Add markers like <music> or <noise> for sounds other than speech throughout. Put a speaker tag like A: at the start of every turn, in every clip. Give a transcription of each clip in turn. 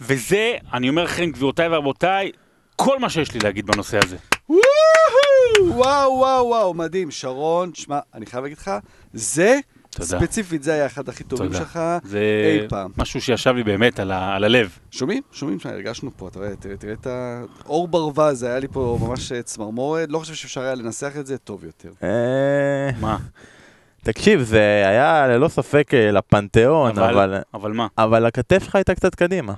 A: וזה, אני אומר לכם, גבירותיי ורבותיי, כל מה שיש לי להגיד בנושא הזה.
B: וואו, וואו, וואו, מדהים. שרון, שמע, אני חייב להגיד לך, זה,
A: תודה.
B: ספציפית, זה היה אחד הכי טובים
A: תודה.
B: שלך
A: זה
B: אי פעם.
A: משהו שישב לי באמת על, ה, על הלב.
B: שומעים? שומעים שהרגשנו פה, אתה רואה, תראה, תראה את האור ברווז, היה לי פה ממש אה, צמרמורת, לא חושב שאפשר היה לנסח את זה טוב יותר.
C: אה,
A: מה?
C: תקשיב, זה היה ללא ספק אה, לפנתיאון,
A: אבל,
C: אבל...
A: אבל מה?
C: אבל הכתף שלך הייתה קצת קדימה.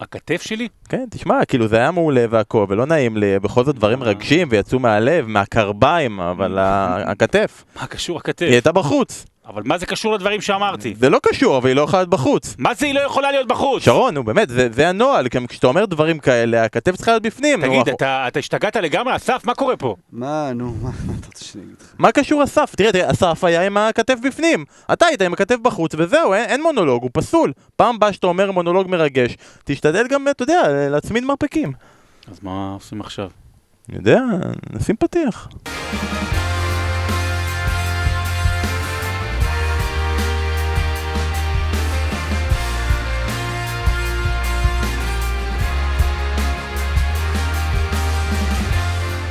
A: הכתף שלי?
C: כן, תשמע, כאילו זה היה מעולה והכל, ולא נעים לי, בכל זאת דברים רגשים ויצאו מהלב, מהקרביים, אבל <laughs> הכתף,
A: מה קשור הכתף?
C: היא הייתה בחוץ.
A: אבל מה זה קשור לדברים שאמרתי?
C: זה לא קשור, אבל היא לא יכולה להיות בחוץ.
A: מה זה היא לא יכולה להיות בחוץ?
C: שרון, נו באמת, זה, זה הנוהל, גם כשאתה אומר דברים כאלה, הכתף צריכה להיות בפנים. נו,
A: תגיד,
C: אנחנו-
A: אתה, אתה השתגעת לגמרי? אסף, מה קורה פה?
B: מה, נו, מה מה אתה רוצה שאני אגיד לך?
C: מה קשור אסף? תראה, תראה, אסף היה עם הכתף בפנים. אתה היית עם הכתף בחוץ, וזהו, אין, אין מונולוג, הוא פסול. פעם באה שאתה אומר מונולוג מרגש, תשתדל גם, אתה יודע, להצמיד מרפקים.
A: אז מה עושים עכשיו?
C: אני יודע, נשים פתיח.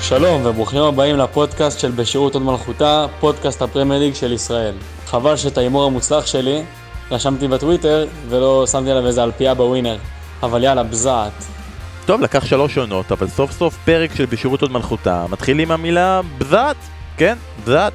D: שלום וברוכים הבאים לפודקאסט של בשירות עוד מלכותה, פודקאסט הפרמייר ליג של ישראל. חבל שאת ההימור המוצלח שלי רשמתי בטוויטר ולא שמתי עליו איזה אלפייה בווינר. אבל יאללה, בזעת.
C: טוב, לקח שלוש עונות, אבל סוף סוף פרק של בשירות עוד מלכותה. מתחיל עם המילה בזת, כן, בזת.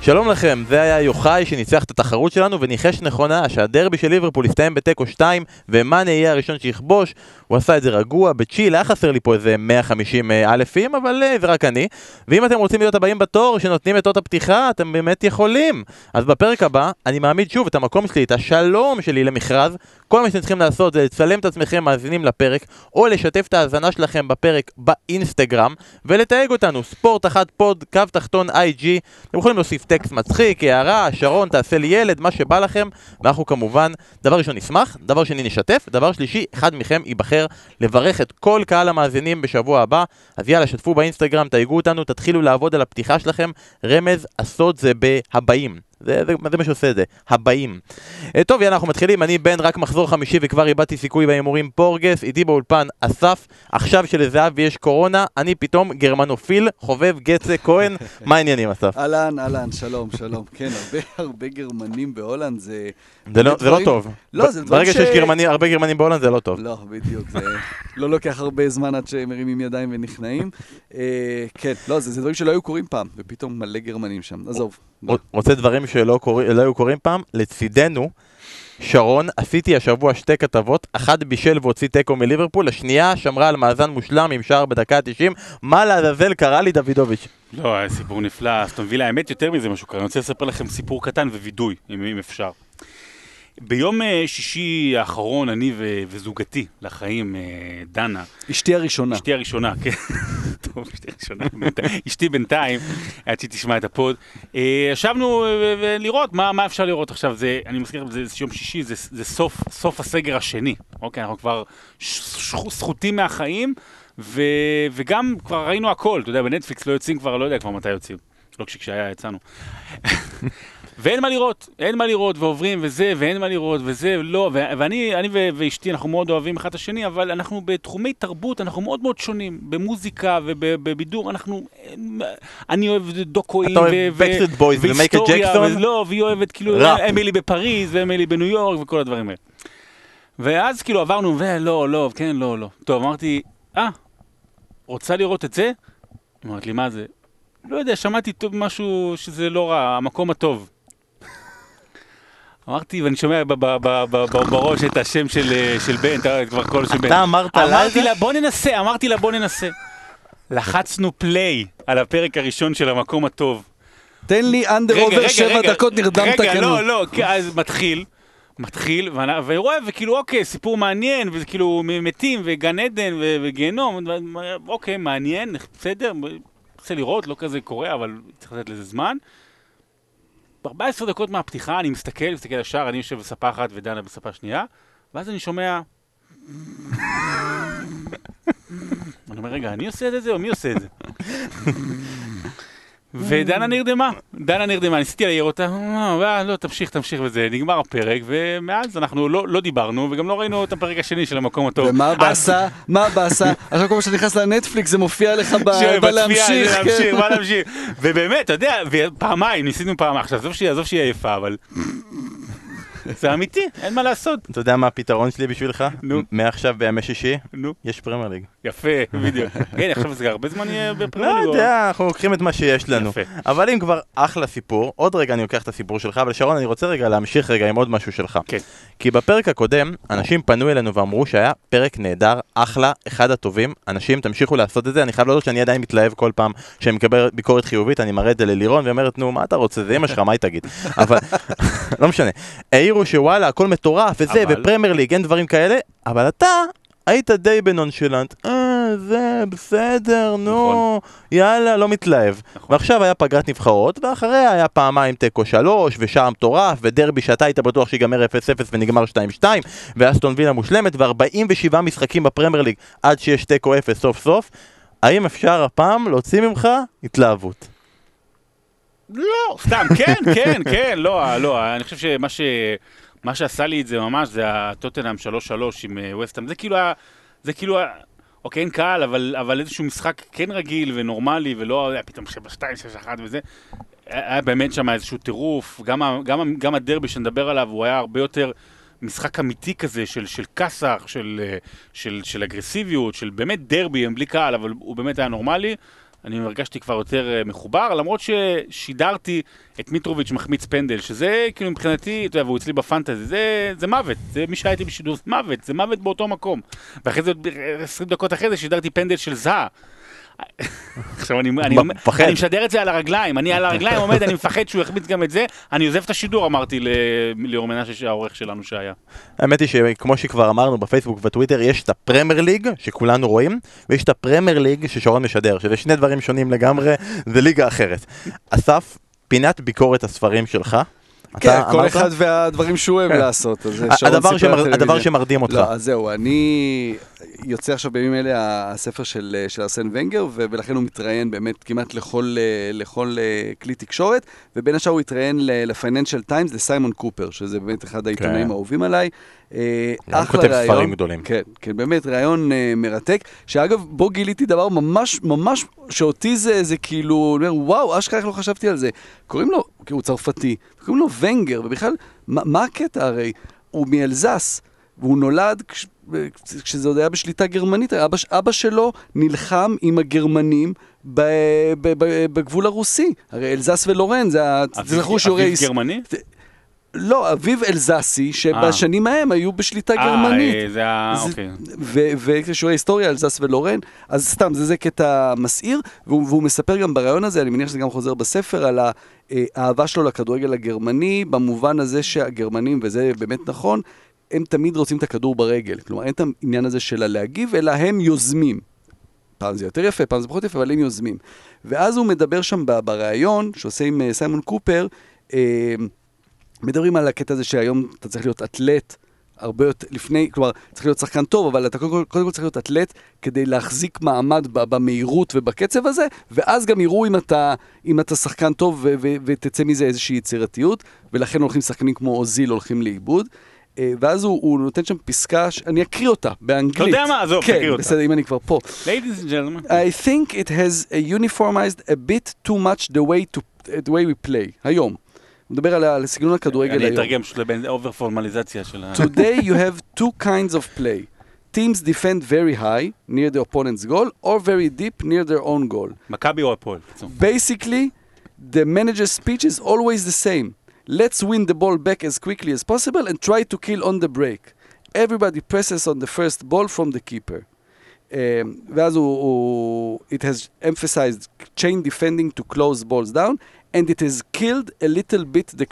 C: שלום לכם, זה היה יוחאי שניצח את התחרות שלנו וניחש נכונה שהדרבי של ליברפול יסתיים בתיקו 2 ומאנה יהיה הראשון שיכבוש. הוא עשה את זה רגוע, בצ'יל, היה חסר לי פה איזה 150 אה, אלפים, אבל אה, זה רק אני. ואם אתם רוצים להיות הבאים בתור שנותנים את אות הפתיחה, אתם באמת יכולים. אז בפרק הבא, אני מעמיד שוב את המקום שלי, את השלום שלי למכרז. כל מה שאתם צריכים לעשות זה לצלם את עצמכם מאזינים לפרק, או לשתף את ההאזנה שלכם בפרק באינסטגרם, ולתייג אותנו, ספורט אחת פוד, קו תחתון איי-ג'י. אתם יכולים להוסיף טקסט מצחיק, הערה, שרון, תעשה לי ילד, מה שבא לכם, ואנחנו כמובן, דבר ראשון נשמח, דבר שני נשתף, דבר שלישי, אחד מכם ייבחר לברך את כל קהל המאזינים בשבוע הבא. אז יאללה, שתפו באינסטגרם, תייגו אותנו, תתחילו לעבוד על הפתיחה שלכם. רמז, הסוד זה בהבאים. זה, זה, זה מה שעושה את זה, הבאים. אה, טוב, יאללה, אנחנו מתחילים, אני בן רק מחזור חמישי וכבר איבדתי סיכוי בהימורים פורגס, איתי באולפן אסף, עכשיו שלזהבי יש קורונה, אני פתאום גרמנופיל, חובב גצה כהן, <laughs> מה העניינים אסף?
B: אהלן, אהלן, שלום, שלום. כן, הרבה הרבה גרמנים בהולנד זה...
C: זה לא, זה לא
B: דברים-
C: טוב.
B: לא, זה דברים
C: ברגע
B: ש-
C: שיש גרמני, הרבה גרמנים בהולנד זה לא טוב.
B: לא, בדיוק, זה <laughs> לא לוקח הרבה זמן עד שהם מרימים ידיים ונכנעים. אה, כן, לא, זה זה דברים שלא היו קורים פעם, ופתאום מלא גרמנים שם. עזוב.
C: רוצה דברים שלא קורי- לא היו קורים פעם? לצידנו, שרון, עשיתי השבוע שתי כתבות, אחת בישל והוציא תיקו מליברפול, השנייה שמרה על מאזן מושלם עם שער בדקה ה-90, מה לעזאזל קרה לי דודוביץ'?
A: לא, היה סיפור נפלא, אסטון וילה, האמת יותר מזה משהו קרה, אני רוצה לספר לכם סיפור קטן ווידוי, אם, אם אפשר. ביום אה, שישי האחרון, אני ו- וזוגתי לחיים, אה, דנה,
B: אשתי הראשונה.
A: אשתי הראשונה, כן, <laughs> טוב, אשתי הראשונה, אשתי בינתיים, עד שהיא תשמע את הפוד, אה, ישבנו ולראות מה, מה אפשר לראות עכשיו, זה, אני מזכיר לכם, זה יום שישי, זה, זה סוף, סוף הסגר השני, אוקיי, אנחנו כבר סחוטים מהחיים, ו, וגם כבר ראינו הכל, אתה יודע, בנטפליקס לא יוצאים כבר, לא יודע כבר מתי יוצאים, לא כשהיה יצאנו. ואין מה לראות, אין מה לראות, ועוברים וזה, ואין מה לראות וזה, לא, ואני אני ואשתי, אנחנו מאוד אוהבים אחד את השני, אבל אנחנו בתחומי תרבות, אנחנו מאוד מאוד שונים, במוזיקה ובבידור, אנחנו, אני אוהב דוקואים,
C: אתה אוהב Backstreet Boys ומייקל ג'קסון?
A: ולא, והיא אוהבת כאילו. אמילי בפריז, ואמילי בניו יורק, וכל הדברים האלה. ואז כאילו עברנו, ולא, לא, כן, לא, לא. טוב, אמרתי, אה, רוצה לראות את זה? אמרת לי, מה זה? לא יודע, שמעתי טוב משהו שזה לא רע, המקום הטוב. אמרתי, ואני שומע בראש את השם של, אה, של בן, אתה יודע, כבר קול של בן.
C: אתה אמרת לה
A: אמרתי? לה, בוא ננסה, אמרתי לה, בוא ננסה. לחצנו play על הפרק הראשון של המקום הטוב.
B: תן לי under over שבע דקות נרדמת
A: רגע,
B: כאילו.
A: לא, לא, כי אז מתחיל, מתחיל, ואני- ורואה, וכאילו, אוקיי, סיפור מעניין, וזה כאילו מ- מתים, וגן עדן, וגיהנום, אוקיי, מעניין, בסדר, רוצה לראות, לא כזה קורה, אבל צריך לתת לזה זמן. ב-14 דקות מהפתיחה אני מסתכל, מסתכל השער, אני יושב בספה אחת ודנה בספה שנייה, ואז אני שומע... אני אומר, רגע, אני עושה את זה או מי עושה את זה? ודנה נרדמה, דנה נרדמה, ניסיתי להעיר אותה, "אה, אה, לא, תמשיך, תמשיך וזה, נגמר הפרק, ומאז אנחנו לא לא דיברנו, וגם לא ראינו את הפרק השני של המקום הטוב.
B: ומה
A: אז-
B: באסה? מה באסה? עכשיו כל פעם שאתה נכנס לנטפליקס זה מופיע לך בלהמשיך. כן.
A: להמשיך, מה להמשיך. ובאמת, אתה יודע, פעמיים, ניסינו פעם, עכשיו עזוב שהיא עזוב שהיא עייפה, אבל... זה אמיתי, אין מה לעשות.
C: אתה יודע מה הפתרון שלי בשבילך?
A: נו.
C: מעכשיו בימי שישי,
A: נו,
C: יש פרמייר ליג.
A: יפה, בדיוק. <laughs> כן, עכשיו זה הרבה זמן יהיה
C: לא
A: בפרמייר ליג.
C: יודע, אנחנו לוקחים את מה שיש לנו. אבל אם כבר אחלה סיפור, עוד רגע אני לוקח את הסיפור שלך, אבל שרון, אני רוצה רגע להמשיך רגע עם עוד משהו שלך.
A: כן.
C: כי בפרק הקודם, אנשים פנו אלינו ואמרו שהיה פרק נהדר, אחלה, אחד הטובים. אנשים, תמשיכו לעשות את זה. אני חייב להודות שאני עדיין מתלהב כל פעם שאני מקבל ביקורת חיובית, אני מראה את זה ללירון, והיא אומרת, נו, מה אתה רוצה? זה אמא שלך, מה היא תגיד? <laughs> אבל, <laughs> לא משנה. העירו שוואלה, הכל מטורף, וזה, ופרמייר ליג, אין דברים כאלה, אבל אתה... היית די בנונשלנט, אה, זה בסדר, נו,
A: נכון.
C: יאללה, לא מתלהב.
A: נכון.
C: ועכשיו היה פגרת נבחרות, ואחריה היה פעמיים תיקו שלוש, ושער מטורף, ודרבי שאתה היית בטוח שיגמר 0-0 ונגמר 2-2, ואסטון וילה מושלמת, ו-47 משחקים בפרמייר ליג עד שיש תיקו 0 סוף סוף. האם אפשר הפעם להוציא ממך התלהבות?
A: לא, סתם, כן, כן, כן, לא, לא, אני חושב שמה ש... מה שעשה לי את זה ממש זה הטוטנאם 3-3 עם אה, וסטהאם, זה כאילו, ה- זה כאילו, ה- אוקיי, אין קהל, אבל, אבל איזשהו משחק כן רגיל ונורמלי, ולא היה פתאום 7-2, 6-1 וזה. היה היה באמת שם איזשהו טירוף, גם, גם, גם הדרבי שנדבר עליו, הוא היה הרבה יותר משחק אמיתי כזה, של, של כסח, של, אה, של, של אגרסיביות, של באמת דרבי, הם בלי קהל, אבל הוא באמת היה נורמלי. אני הרגשתי כבר יותר אה, מחובר, למרות ששידרתי את מיטרוביץ' מחמיץ פנדל, שזה כאילו מבחינתי, אתה יודע, והוא אצלי בפנטזי, זה, זה מוות, זה מי שהייתי בשידור, זה מוות, זה מוות באותו מקום. ואחרי זה, עוד 20 דקות אחרי זה, שידרתי פנדל של זהה. עכשיו אני, אני,
C: מפחד.
A: אני משדר את זה על הרגליים, אני על הרגליים עומד, אני מפחד שהוא יחמיץ גם את זה, אני עוזב את השידור, אמרתי ל- ליאור מנשה, העורך שלנו שהיה.
C: האמת היא שכמו שכבר אמרנו בפייסבוק ובטוויטר, יש את הפרמייר ליג שכולנו רואים, ויש את הפרמייר ליג ששרון משדר, שזה שני דברים שונים לגמרי, זה ליגה אחרת. אסף, פינת ביקורת הספרים שלך.
B: כן, כל? אחד והדברים שהוא אוהב לעשות. אז שרון
C: הדבר. שמרדים אותך.
B: לא, אז זהו, אני יוצא עכשיו בימים אלה הספר של, של ארסן ונגר, ולכן הוא מתראיין באמת כמעט לכל, אה, אה, כלי תקשורת, ובין השאר הוא התראיין ל-Financial Times, לסיימון קופר, שזה באמת אחד העיתונאים
C: כן.
B: האהובים עליי. אה, אחלה
C: כותב
B: ראיון.
C: ספרים גדולים.
B: כן, כן, באמת ראיון אה, מרתק, שאגב, בו גיליתי דבר ממש, ממש, שאותי זה, זה כאילו, אני אומר, וואו, אשכרה איך לא חשבתי על זה. קוראים לו, כי הוא צרפתי, קוראים לו ונגר, ובכלל, מה, מה הקטע הרי? הוא מאלזס, והוא נולד כש, כשזה עוד היה בשליטה גרמנית, אבא, אבא שלו נלחם עם הגרמנים ב, ב, ב, בגבול הרוסי. הרי אלזס ולורן, זה ה...
A: אביב-
B: תזכרו שיעורי...
A: אביב גרמני?
B: לא, אביו אלזסי, שבשנים ההם היו בשליטה גרמנית.
A: אה, זה ה... אוקיי.
B: ושיעורי היסטוריה, אלזס ולורן, אז סתם, זה, זה קטע מסעיר, והוא, והוא מספר גם ברעיון הזה, אני מניח שזה גם חוזר בספר, על האהבה שלו לכדורגל הגרמני, במובן הזה שהגרמנים, וזה באמת נכון, הם תמיד רוצים את הכדור ברגל. כלומר, אין את העניין הזה של הלהגיב, אלא הם יוזמים. פעם זה יותר יפה, פעם זה פחות יפה, אבל הם יוזמים. ואז הוא מדבר שם בריאיון, שעושה עם אה, סיימון קופר, אה, מדברים על הקטע הזה שהיום אתה צריך להיות אתלט הרבה יותר, לפני, כלומר, צריך להיות שחקן טוב, אבל אתה קודם כל, קודם כל צריך להיות אתלט כדי להחזיק מעמד במהירות ובקצב הזה, ואז גם יראו אם אתה, אם אתה שחקן טוב ו- ו- ותצא מזה איזושהי יצירתיות, ולכן הולכים שחקנים כמו אוזיל הולכים לאיבוד. אה, ואז הוא, הוא נותן שם פסקה, ש... אני אקריא אותה באנגלית.
A: אתה יודע מה? עזוב,
B: כן,
A: תקריא אותה.
B: בסדר, אם אני כבר פה.
A: Ladies and gentlemen.
B: I think it has uniformized a bit too much the way, to, the way we play, היום. הוא מדבר על, ה- על סגנון הכדורגל
A: אני
B: היום.
A: אתרגם פשוט לבין אובר פורמליזציה של ה...
B: Today you have two kinds of play. Teams defend very high, near the opponent's goal, or very deep, near their own goal.
A: מכבי או הפועל. בקיצור.
B: Basically, the manager's speech is always the same. Let's win the ball back as quickly as possible and try to kill on the break. Everybody presses on the first ball from the keeper. Um, ואז הוא, הוא, it has emphasized chain defending to close balls down, and it has killed a little bit the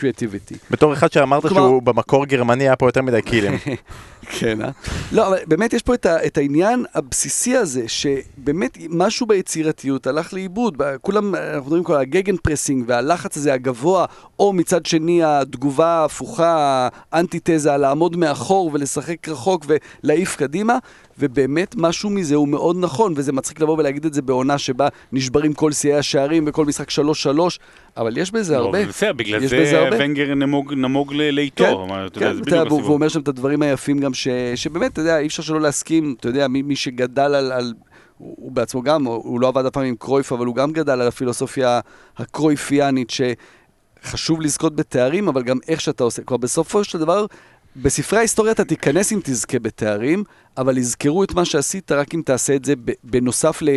B: creativity.
C: בתור אחד שאמרת
B: כלומר-
C: שהוא במקור גרמני היה פה יותר מדי קילים. <laughs>
B: כן, אה? לא, אבל באמת יש פה את, ה, את העניין הבסיסי הזה, שבאמת משהו ביצירתיות הלך לאיבוד. כולם, אנחנו מדברים כל ה gegenpressing והלחץ הזה הגבוה, או מצד שני התגובה ההפוכה, האנטיתזה, לעמוד מאחור ולשחק רחוק ולהעיף קדימה, ובאמת משהו מזה הוא מאוד נכון, וזה מצחיק לבוא ולהגיד את זה בעונה שבה נשברים כל שיאי השערים וכל משחק 3-3, שלוש, אבל יש בזה
A: לא,
B: הרבה.
A: בסדר, בגלל זה
B: הרבה.
A: ונגר נמוג- נמוג לאיתו.
B: כן,
A: מה, אתה יודע,
B: כן,
A: זה
B: אתה
A: בדיוק
B: והוא. אומר שם את הדברים היפים גם, ש, שבאמת, אתה יודע, אי אפשר שלא להסכים, אתה יודע, מי, מי שגדל על, על הוא, הוא בעצמו גם, הוא, הוא לא עבד אף פעם עם קרויף, אבל הוא גם גדל על הפילוסופיה הקרויפיאנית, שחשוב לזכות בתארים, אבל גם איך שאתה עושה. כלומר, בסופו של דבר, בספרי ההיסטוריה אתה תיכנס אם תזכה בתארים, אבל יזכרו את מה שעשית רק אם תעשה את זה בנוסף ל...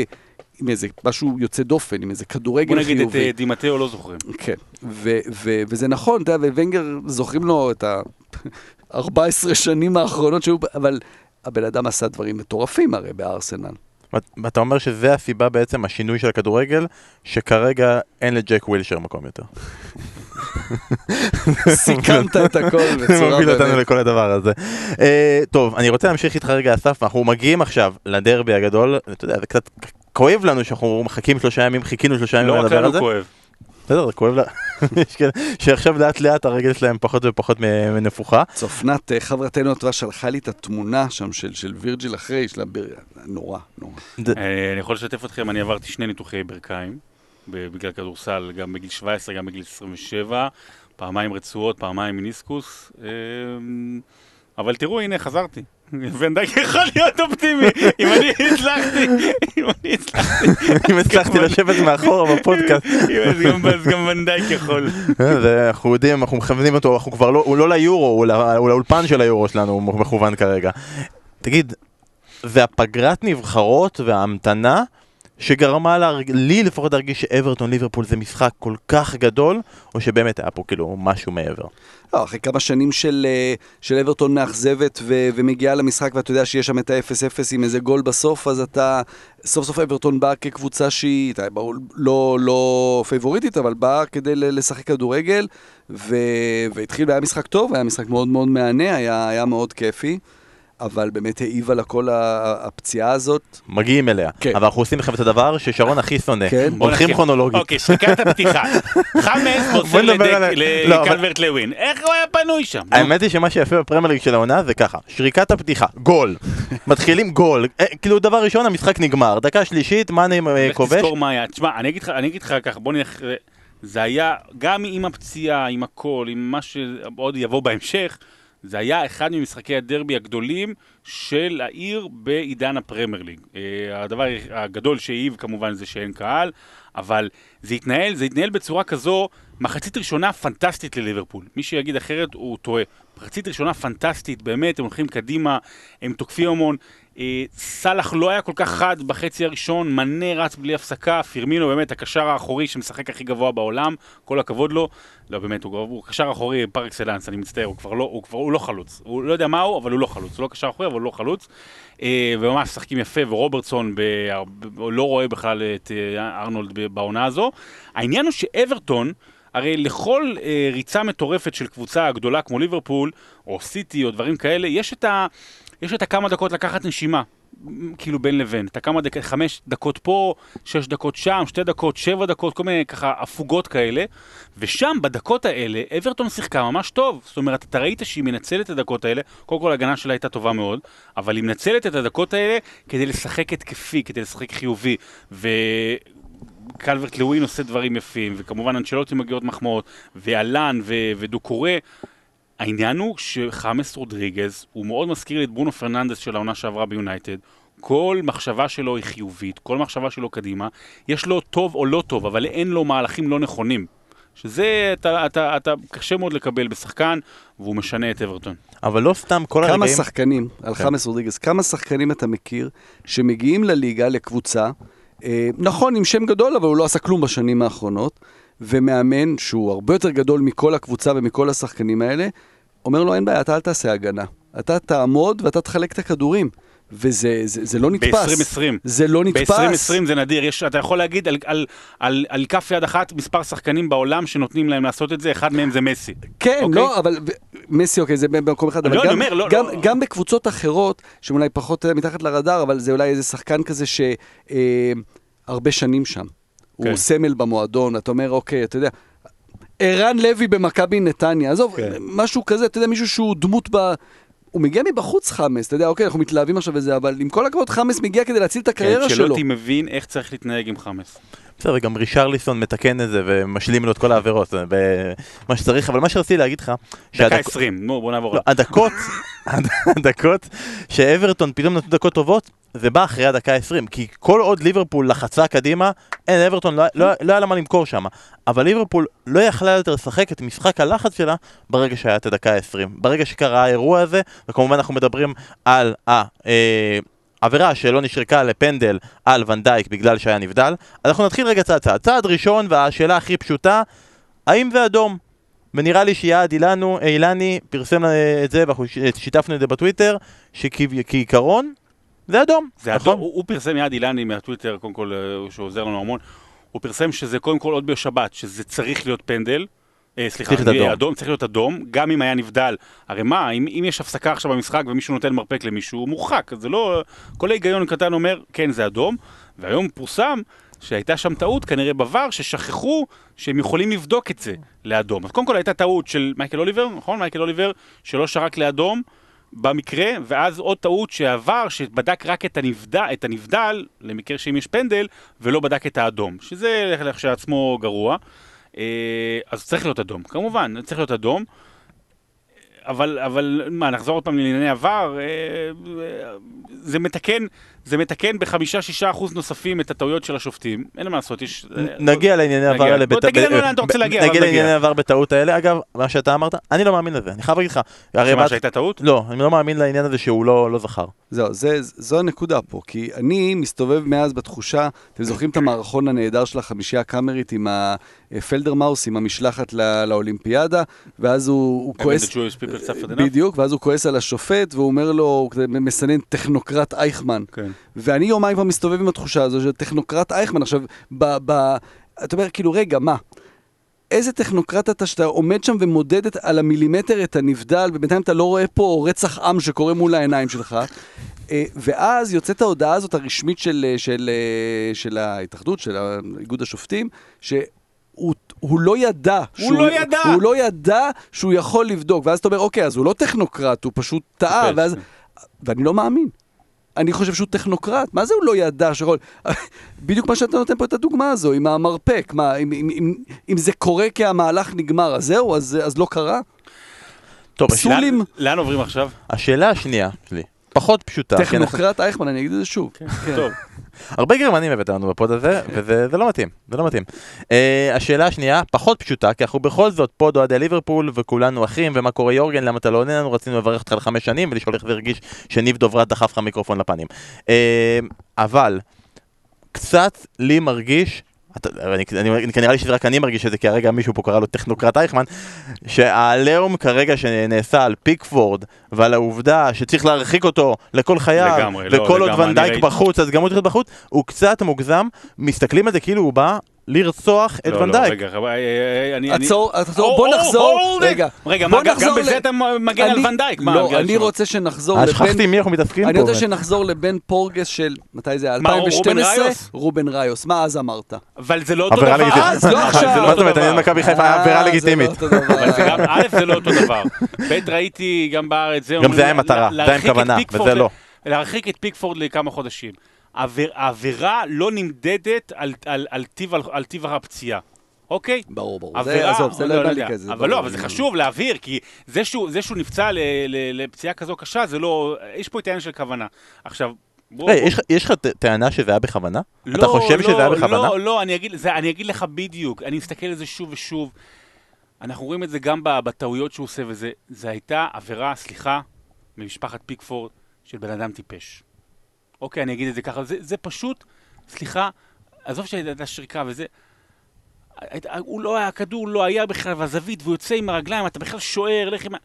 B: עם איזה משהו יוצא דופן, עם איזה כדורגל
A: בוא
B: חיובי.
A: נגיד את אה, דימטאו לא זוכרים.
B: כן, ו- ו- וזה נכון, אתה יודע, וונגר, זוכרים לו את ה-14 שנים האחרונות שהיו, אבל הבן אדם עשה דברים מטורפים הרי בארסנל.
C: ואתה אומר שזה הסיבה בעצם, השינוי של הכדורגל, שכרגע אין לג'ק ווילשר מקום יותר.
B: סיכמת את הכל בצורה
C: מוביל אותנו
B: באמת.
C: לכל הדבר הזה. אה, טוב, אני רוצה להמשיך איתך רגע, אסף, אנחנו מגיעים עכשיו לדרבי הגדול, אתה יודע, זה קצת כואב לנו שאנחנו מחכים שלושה ימים, חיכינו שלושה ימים
A: לא רק
C: לדבר על
A: לנו
C: זה.
A: כואב.
C: בסדר, זה כואב לה... <laughs> יש כאלה שעכשיו לאט לאט הרגל שלהם פחות ופחות מ- מנפוחה.
B: צופנת, אה, חברתנו הטובה, שלחה לי את התמונה שם של של וירג'יל אחרי, של הבר... נורא, נורא.
A: אה, אני יכול לשתף אתכם, אני עברתי שני ניתוחי ברכיים, ב- בגלל כדורסל, גם בגיל 17, גם בגיל 27, פעמיים רצועות, פעמיים מיניסקוס, אה, אבל תראו, הנה, חזרתי. ונדייק יכול להיות אופטימי, אם אני הצלחתי, אם אני הצלחתי,
C: אם הצלחתי לשבת מאחורה בפודקאסט.
A: אז גם- ונדייק יכול.
C: ואנחנו יודעים, אנחנו מכוונים אותו, אנחנו כבר לא, הוא לא ליורו, הוא לא- לאולפן של היורו שלנו, הוא מכוון כרגע. תגיד, זה הפגרת נבחרות וההמתנה שגרמה להרג... לי לפחות להרגיש שאברטון ליברפול זה משחק כל כך גדול, או שבאמת היה פה כאילו משהו מעבר.
B: לא, אחרי כמה שנים של, אה, של אברטון מאכזבת ומגיעה למשחק ואתה יודע שיש שם את ה-0-0 עם איזה גול בסוף, אז אתה, סוף סוף אברטון באה כקבוצה שהיא, ברור, לא, לא פייבוריטית, אבל באה כדי לשחק כדורגל, ו- והתחיל והיה משחק טוב, היה משחק מאוד מאוד מהנה, היה, היה מאוד כיפי. אבל באמת העיבה לה כל ה- הפציעה הזאת.
C: מגיעים אליה.
B: כן.
C: אבל אנחנו עושים לכם את הדבר ששרון הכי שונא.
B: כן.
C: הולכים. כרונולוגית.
A: אוקיי, שריקת הפתיחה. <laughs> חמאס מוסר
C: לא,
A: לקלברט לווין. איך הוא היה פנוי שם?
C: האמת היא שמה שיפה בפרמייר ליג של העונה זה ככה, שריקת הפתיחה, גול, <laughs> מתחילים גול, אה, כאילו דבר ראשון המשחק נגמר, דקה שלישית, מאנה אה, כובש,
A: תזכור מה היה. תשמע, אני אגיד לך, אני אגיד לך ככה, בוא נלך... זה היה, גם עם הפציעה, עם הכל, עם מה שעוד יבוא בהמשך, זה היה אחד ממשחקי הדרבי הגדולים של העיר בעידן הפרמייר ליג. אה, הדבר הגדול שהעיב כמובן זה שאין קהל, אבל זה התנהל, זה התנהל בצורה כזו, מחצית ראשונה פנטסטית לליברפול. מי שיגיד אחרת הוא טועה. מחצית ראשונה פנטסטית, באמת, הם הולכים קדימה, הם תוקפים המון. אה, סאלח לא היה כל כך חד בחצי הראשון, מנה רץ בלי הפסקה, פירמינו באמת הקשר האחורי שמשחק הכי גבוה בעולם, כל הכבוד לו. לא, באמת, הוא, הוא קשר אחורי פר אקסלנס, אני מצטער, הוא כבר לא, הוא כבר, הוא לא חלוץ. הוא לא יודע מה הוא, אבל הוא לא חלוץ. הוא לא קשר אחורי, אבל הוא לא חלוץ. אה, וממש משחקים יפה, ורוברטסון ב, לא רואה בכלל את אה, ארנולד בעונה הזו. העניין הוא שאברטון, הרי לכל אה, ריצה מטורפת של קבוצה גדולה כמו ליברפול, או סיטי, או דברים כאלה, יש את ה... יש את הכמה דקות לקחת נשימה, כאילו בין לבין. את הכמה דקות, חמש דקות פה, שש דקות שם, שתי דקות, שבע דקות, כל מיני ככה הפוגות כאלה. ושם, בדקות האלה, אברטון שיחקה ממש טוב. זאת אומרת, אתה ראית שהיא מנצלת את הדקות האלה, קודם כל ההגנה שלה הייתה טובה מאוד, אבל היא מנצלת את הדקות האלה כדי לשחק התקפי, כדי לשחק חיובי. ו... קלברט לווין עושה דברים יפים, וכמובן אנצ'לוטי מגיעות מחמאות, ואלן ודוקורי. העניין הוא שחמאס רודריגז, הוא מאוד מזכיר לי את ברונו פרננדס של העונה שעברה ביונייטד. כל מחשבה שלו היא חיובית, כל מחשבה שלו קדימה. יש לו טוב או לא טוב, אבל אין לו מהלכים לא נכונים. שזה, אתה, אתה, אתה קשה מאוד לקבל בשחקן, והוא משנה את אברטון.
C: אבל לא סתם כל
B: כמה
C: הרגעים,
B: שחקנים, על
C: כן.
B: חמאס רודריגז, כמה שחקנים אתה מכיר שמגיעים לליגה, לקבוצה, אה, נכון, עם שם גדול, אבל הוא לא עשה כלום בשנים האחרונות, ומאמן שהוא הרבה יותר גדול מכל הקבוצה ומכל השחקנים האלה, אומר לו, אין בעיה, אתה אל תעשה הגנה. אתה תעמוד ואתה תחלק את הכדורים. וזה זה, זה לא נתפס.
A: ב-2020.
B: זה לא נתפס.
A: ב-2020 זה נדיר, יש, אתה יכול להגיד על, על, על, על כף יד אחת מספר שחקנים בעולם שנותנים להם לעשות את זה, אחד מהם זה מסי.
B: כן,
A: אוקיי?
B: לא, אבל מסי, אוקיי, זה במקום אחד, אבל
A: לא,
B: גם,
A: אומר, לא,
B: גם,
A: לא.
B: גם בקבוצות אחרות, שאולי פחות אה, מתחת לרדאר, אבל זה אולי איזה שחקן כזה שהרבה שנים שם.
A: כן.
B: הוא סמל במועדון, אתה אומר, אוקיי, אתה יודע, ערן לוי במכבי נתניה, עזוב,
A: כן.
B: משהו כזה, אתה יודע, מישהו שהוא דמות ב... הוא מגיע מבחוץ חמאס, אתה יודע, אוקיי, אנחנו מתלהבים עכשיו וזה, אבל עם כל הכבוד, חמאס מגיע כדי להציל את הקריירה
A: כן,
B: שלו.
A: שלא מבין איך צריך להתנהג עם חמאס.
C: בסדר, וגם רישרליסון מתקן את זה ומשלים לו את כל העבירות, זה מה שצריך, אבל מה שרציתי להגיד לך,
A: דקה 20, נו בוא נעבור.
C: לא, הדקות, <laughs> הדקות שאברטון פתאום נתנו דקות טובות, זה בא אחרי הדקה ה-20, כי כל עוד ליברפול לחצה קדימה, אין, אברטון לא, לא, לא היה לה מה למכור שם. אבל ליברפול לא יכלה יותר לשחק את משחק הלחץ שלה ברגע שהיה את הדקה ה-20. ברגע שקרה האירוע הזה, וכמובן אנחנו מדברים על ה... אה, עבירה שלא נשרקה לפנדל על ונדייק בגלל שהיה נבדל. אנחנו נתחיל רגע צעד צעד. צעד ראשון, והשאלה הכי פשוטה, האם זה אדום? ונראה לי שיעד אילנו, אילני פרסם אה, את זה, ואנחנו שיתפנו את זה בטוויטר, שכעיקרון זה אדום.
A: זה
C: נכון?
A: אדום, הוא הוא פרסם יעד אילני מהטוויטר, קודם כל, אה, שהוא עוזר לנו המון, הוא פרסם שזה קודם כל עוד בשבת, שזה צריך להיות פנדל, סליחה,
C: צריך להיות
A: אה,
C: אדום.
A: אדום, צריך להיות אדום, גם אם היה נבדל. הרי מה, אם, אם יש הפסקה עכשיו במשחק ומישהו נותן מרפק למישהו, הוא מורחק, זה לא... כל ההיגיון קטן אומר, כן, זה אדום, והיום פורסם שהייתה שם טעות, כנראה בVAR, ששכחו שהם יכולים לבדוק את זה לאדום. אז קודם כל הייתה טעות של מייקל אוליבר, נכון? מייקל אוליבר, שלא שרק לאדום. במקרה, ואז עוד טעות שעבר, שבדק רק את הנבדל, את הנבדל, למקרה שאם יש פנדל, ולא בדק את האדום, שזה לכשעצמו גרוע. אה, אז צריך להיות אדום, כמובן, צריך להיות אדום. אבל, אבל מה, נחזור עוד פעם לענייני עבר? אה, אה, זה מתקן, זה מתקן בחמישה-שישה אחוז נוספים את הטעויות של השופטים. אין מה לעשות, יש... אה,
C: נגיע לענייני. עבר האלה.
A: בוא תגיד לנו לאן אתה רוצה להגיע, אבל
C: נגיע
A: נגיע.
C: לענייני עבר בטעות האלה. אגב, מה שאתה אמרת, אני לא מאמין לזה, אני חייב להגיד לך.
A: שמה, שהייתה טעות?
C: לא, אני לא מאמין לעניין הזה שהוא לא לא זכר.
B: זהו, זה, זו הנקודה פה, כי אני מסתובב מאז בתחושה, אתם זוכרים את המערכון הנהדר של החמישייה הקאמרית עם הפלדרמאוס, עם המשלחת לא, לאולימפיאדה, ואז הוא, כועס... בדיוק, ואז הוא כועס על השופט, והוא אומר לו, הוא מסנן טכנוקרט אייכמן.
A: כן.
B: ואני יומיים כבר מסתובב עם התחושה הזו של טכנוקרט אייכמן. עכשיו, ב... ב אתה אומר, כאילו, רגע, מה? איזה טכנוקרט אתה שאתה עומד שם ומודד את, על המילימטר את הנבדל, ובינתיים אתה לא רואה פה רצח עם שקורה מול העיניים שלך. אה, ואז יוצאת ההודעה הזאת הרשמית של, אה, של, אה, של ההתאחדות, של איגוד השופטים, שהוא הוא לא ידע. שהוא,
A: לא ידע!
B: הוא לא ידע שהוא יכול לבדוק. ואז אתה אומר, אוקיי, אז הוא לא טכנוקרט, הוא פשוט טעה. ואז...
A: כן.
B: ואני לא מאמין. אני חושב שהוא טכנוקרט, מה זה הוא לא ידע שיכול... <laughs> בדיוק מה שאתה נותן פה את הדוגמה הזו, עם המרפק, מה, אם, אם, אם, אם זה קורה כי המהלך נגמר, אז זהו, אז, אז לא קרה?
C: טוב,
B: פסול.
C: השאלה-
B: סולים.
A: לאן- לאן עוברים עכשיו?
C: השאלה השנייה שלי, פחות פשוטה. אנחנו-
B: טכנוקרט אייכמן, אני אגיד את זה שוב. כן.
A: טוב.
C: הרבה גרמנים הבאת לנו בפוד הזה, וזה זה לא מתאים, זה לא מתאים. Uh, השאלה השנייה, פחות פשוטה, כי אנחנו בכל זאת פוד אוהדי ליברפול, וכולנו אחים, ומה קורה יורגן, למה אתה לא עונה לנו, רצינו לברך אותך לחמש שנים, ולשאול איך זה הרגיש שניב דוברת דחף לך מיקרופון לפנים. Uh, אבל, קצת לי מרגיש, אתה, אני, אני, כנראה לי שזה רק אני מרגיש את זה, כי הרגע מישהו פה קרא לו טכנוקרט אייכמן, שהעליהום כרגע שנעשה על פיקפורד, ועל העובדה שצריך להרחיק אותו לכל חייו,
A: לגמרי, לא,
C: וכל עוד
A: לגמרי, אני
C: ונדייק. בחוץ, אז גם הוא צריך להיות בחוץ, הוא קצת מוגזם, מסתכלים על זה כאילו הוא בא לרצוח את
A: לא, לא,
C: ונדייק.
A: רגע, אני...
B: עצור, עצור, בוא נחזור. רגע.
A: רגע,
B: בוא
A: מה, גם- בזה אתה מגן על ונדייק? מה,
B: לא, אני רוצה שנחזור לבן...
C: שכחתי מי אנחנו מתעסקים פה.
B: אני רוצה שנחזור לבן פורגס של, מתי זה היה?
A: מה, רובן
B: 2012?
A: ראיוס?
B: רובן ראיוס, מה אז אמרת?
A: אבל זה לא אותו דבר.
C: לגיטימית.
B: זה לא עכשיו.
C: מה זאת אומרת. אני מכבי חיפה,
B: אה,
C: עבירה לגיטימית.
B: לא
A: גם, א', זה לא אותו דבר. ב', ראיתי גם בארץ, זה
C: גם זה היה מטרה, זה היה עם כוונה, וזה לא.
A: להרחיק את פיקפורד לכמה חודשים. העביר- העבירה לא נמדדת על- על- על טיב- על טיב הפציעה, אוקיי?
B: ברור, ברור. זה,
A: עבירה,
B: עזוב, זה לא
A: לא
B: לי
A: יודע.
B: כזה.
A: אבל לא. אבל זה חשוב להבהיר, כי זה שהוא זה שהוא נפצע ל- ל- לפציעה כזו קשה, זה לא... יש פה את העניין של כוונה. עכשיו, בוא...
C: רגע,
A: בוא-
C: יש לך- טענה שזה היה בכוונה?
A: לא,
C: אתה חושב
A: לא,
C: שזה היה בכוונה?
A: לא, לא, אני אגיד, זה, אני אגיד לך בדיוק, אני מסתכל על זה שוב ושוב. אנחנו רואים את זה גם בטעויות שהוא עושה, וזה זה הייתה עבירה, סליחה, ממשפחת פיקפורד, של בן אדם טיפש. אוקיי, אני אגיד את זה ככה, זה, זה פשוט, סליחה, עזוב שהייתה שריקה וזה, הוא לא היה, הכדור לא היה בכלל בזווית, והוא יוצא עם הרגליים, אתה בכלל שוער, לך עם ה...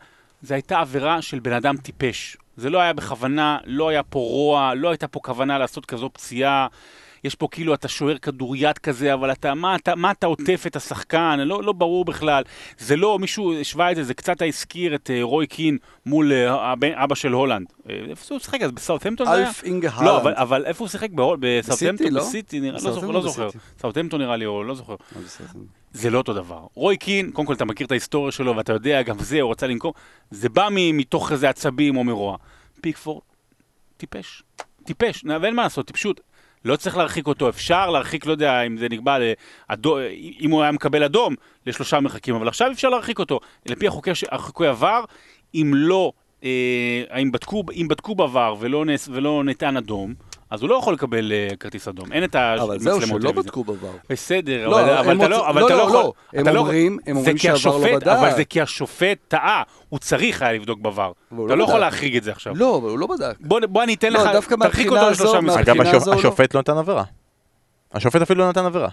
A: זו הייתה עבירה של בן אדם טיפש. זה לא היה בכוונה, לא היה פה רוע, לא הייתה פה כוונה לעשות כזו פציעה. יש פה כאילו, אתה שוער כדוריד כזה, אבל אתה, מה אתה, מה אתה עוטף את השחקן? לא, לא ברור בכלל. זה לא, מישהו השווה את זה, זה קצת הזכיר את אה, רוי קין מול אה, אבא של הולנד. אה, איפה הוא שיחק אז? בסאוטהמפטון זה היה?
B: אלף אינגה
A: לא,
B: הלנד.
A: אבל, אבל איפה הוא שיחק? בסאוטהמפטון?
B: לא?
A: בסיטי, נראה, לא לא זוכר. סאוטהמפטון נראה לי, או לא זוכר. זה לא אותו דבר. רוי קין, קודם כל אתה מכיר את ההיסטוריה שלו ואתה יודע, גם זה, הוא רצה לנקום, זה בא מתוך איזה עצבים או מרוע. פיקפורד, טיפש. טיפש, ואין מה לעשות, טיפשות. לא צריך להרחיק אותו, אפשר להרחיק, לא יודע אם זה נקבע, לאדו, אם הוא היה מקבל אדום, לשלושה מרחקים, אבל עכשיו אפשר להרחיק אותו. לפי החוקי, עבר, אם לא, אה, אם בדקו, אם בדקו בעבר ולא, נס, ולא ניתן אדום, אז הוא לא יכול לקבל אה, כרטיס אדום. אין את
B: אבל זהו,
A: המצלמות
B: שלא. בדקו בעבר.
A: בסדר,
B: לא,
A: אבל, אבל אתה לא, אבל
B: לא,
A: אתה לא
B: לא,
A: יכול...
B: לא. הם
A: אתה לא-
B: אומרים- הם
A: זה
B: אומרים
A: כי
B: שעבר לא בדק.
A: אבל זה כי השופט טעה, הוא צריך היה לבדוק בעבר. אתה
B: לא
A: לא יכול. להחריג את זה עכשיו.
B: לא, אבל הוא לא בדק.
A: בוא, בוא אני אתן
B: לא,
A: לך,
B: דווקא
A: תרחיק אותו לשלושה משחקים.
C: אגב,
B: לא.
C: השופט לא נתן עבירה. השופט אפילו לא נתן עבירה.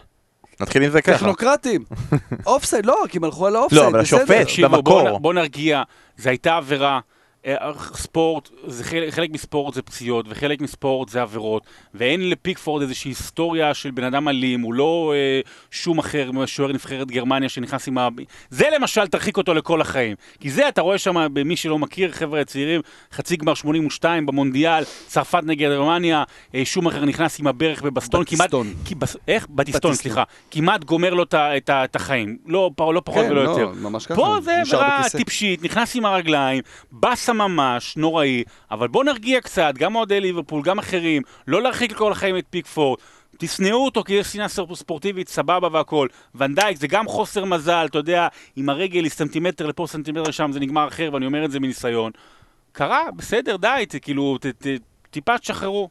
C: נתחיל עם זה ככה.
B: טכנוקרטים. <laughs> אופסייד, לא, כי הם הלכו על האופסייד,
C: לא, אבל
B: בסדר.
C: השופט- במקור.
A: בוא נרגיע, זו הייתה עבירה. אה, ספורט, זה חלק, חלק מספורט זה פציעות, וחלק מספורט זה עבירות, ואין לפיקפורד איזושהי היסטוריה של בן אדם אלים, הוא לא אה, שום אחר, שוער נבחרת גרמניה שנכנס עם ה... זה למשל, תרחיק אותו לכל החיים. כי זה, אתה רואה שם, במי שלא מכיר, חבר'ה צעירים, חצי גמר 82 במונדיאל, צרפת נגד גרמניה, אה, שום אחר נכנס עם הברך בבסטון, כמעט...
B: בטיסטון.
A: כי בס... איך? בטיסטון. סליחה. כמעט גומר לו את את את החיים. לא, לא פחות
B: כן,
A: ולא
B: לא,
A: יותר.
B: ממש ככה.
A: פה זה עבירה. טיפשית, נכנס עם הרגליים, באסה ממש, נוראי, אבל בוא נרגיע קצת, גם אוהדי ליברפול, גם אחרים, לא להרחיק לכל החיים את פיקפורד. תשנאו אותו כי יש שנאה ספ- ספורטיבית, סבבה והכל. ונדייק זה גם חוסר מזל, אתה יודע, עם הרגל היא סנטימטר לפה, סנטימטר לשם, זה נגמר אחר, ואני אומר את זה מניסיון. קרה, בסדר, די, כאילו, ת- ת- טיפה תשחררו.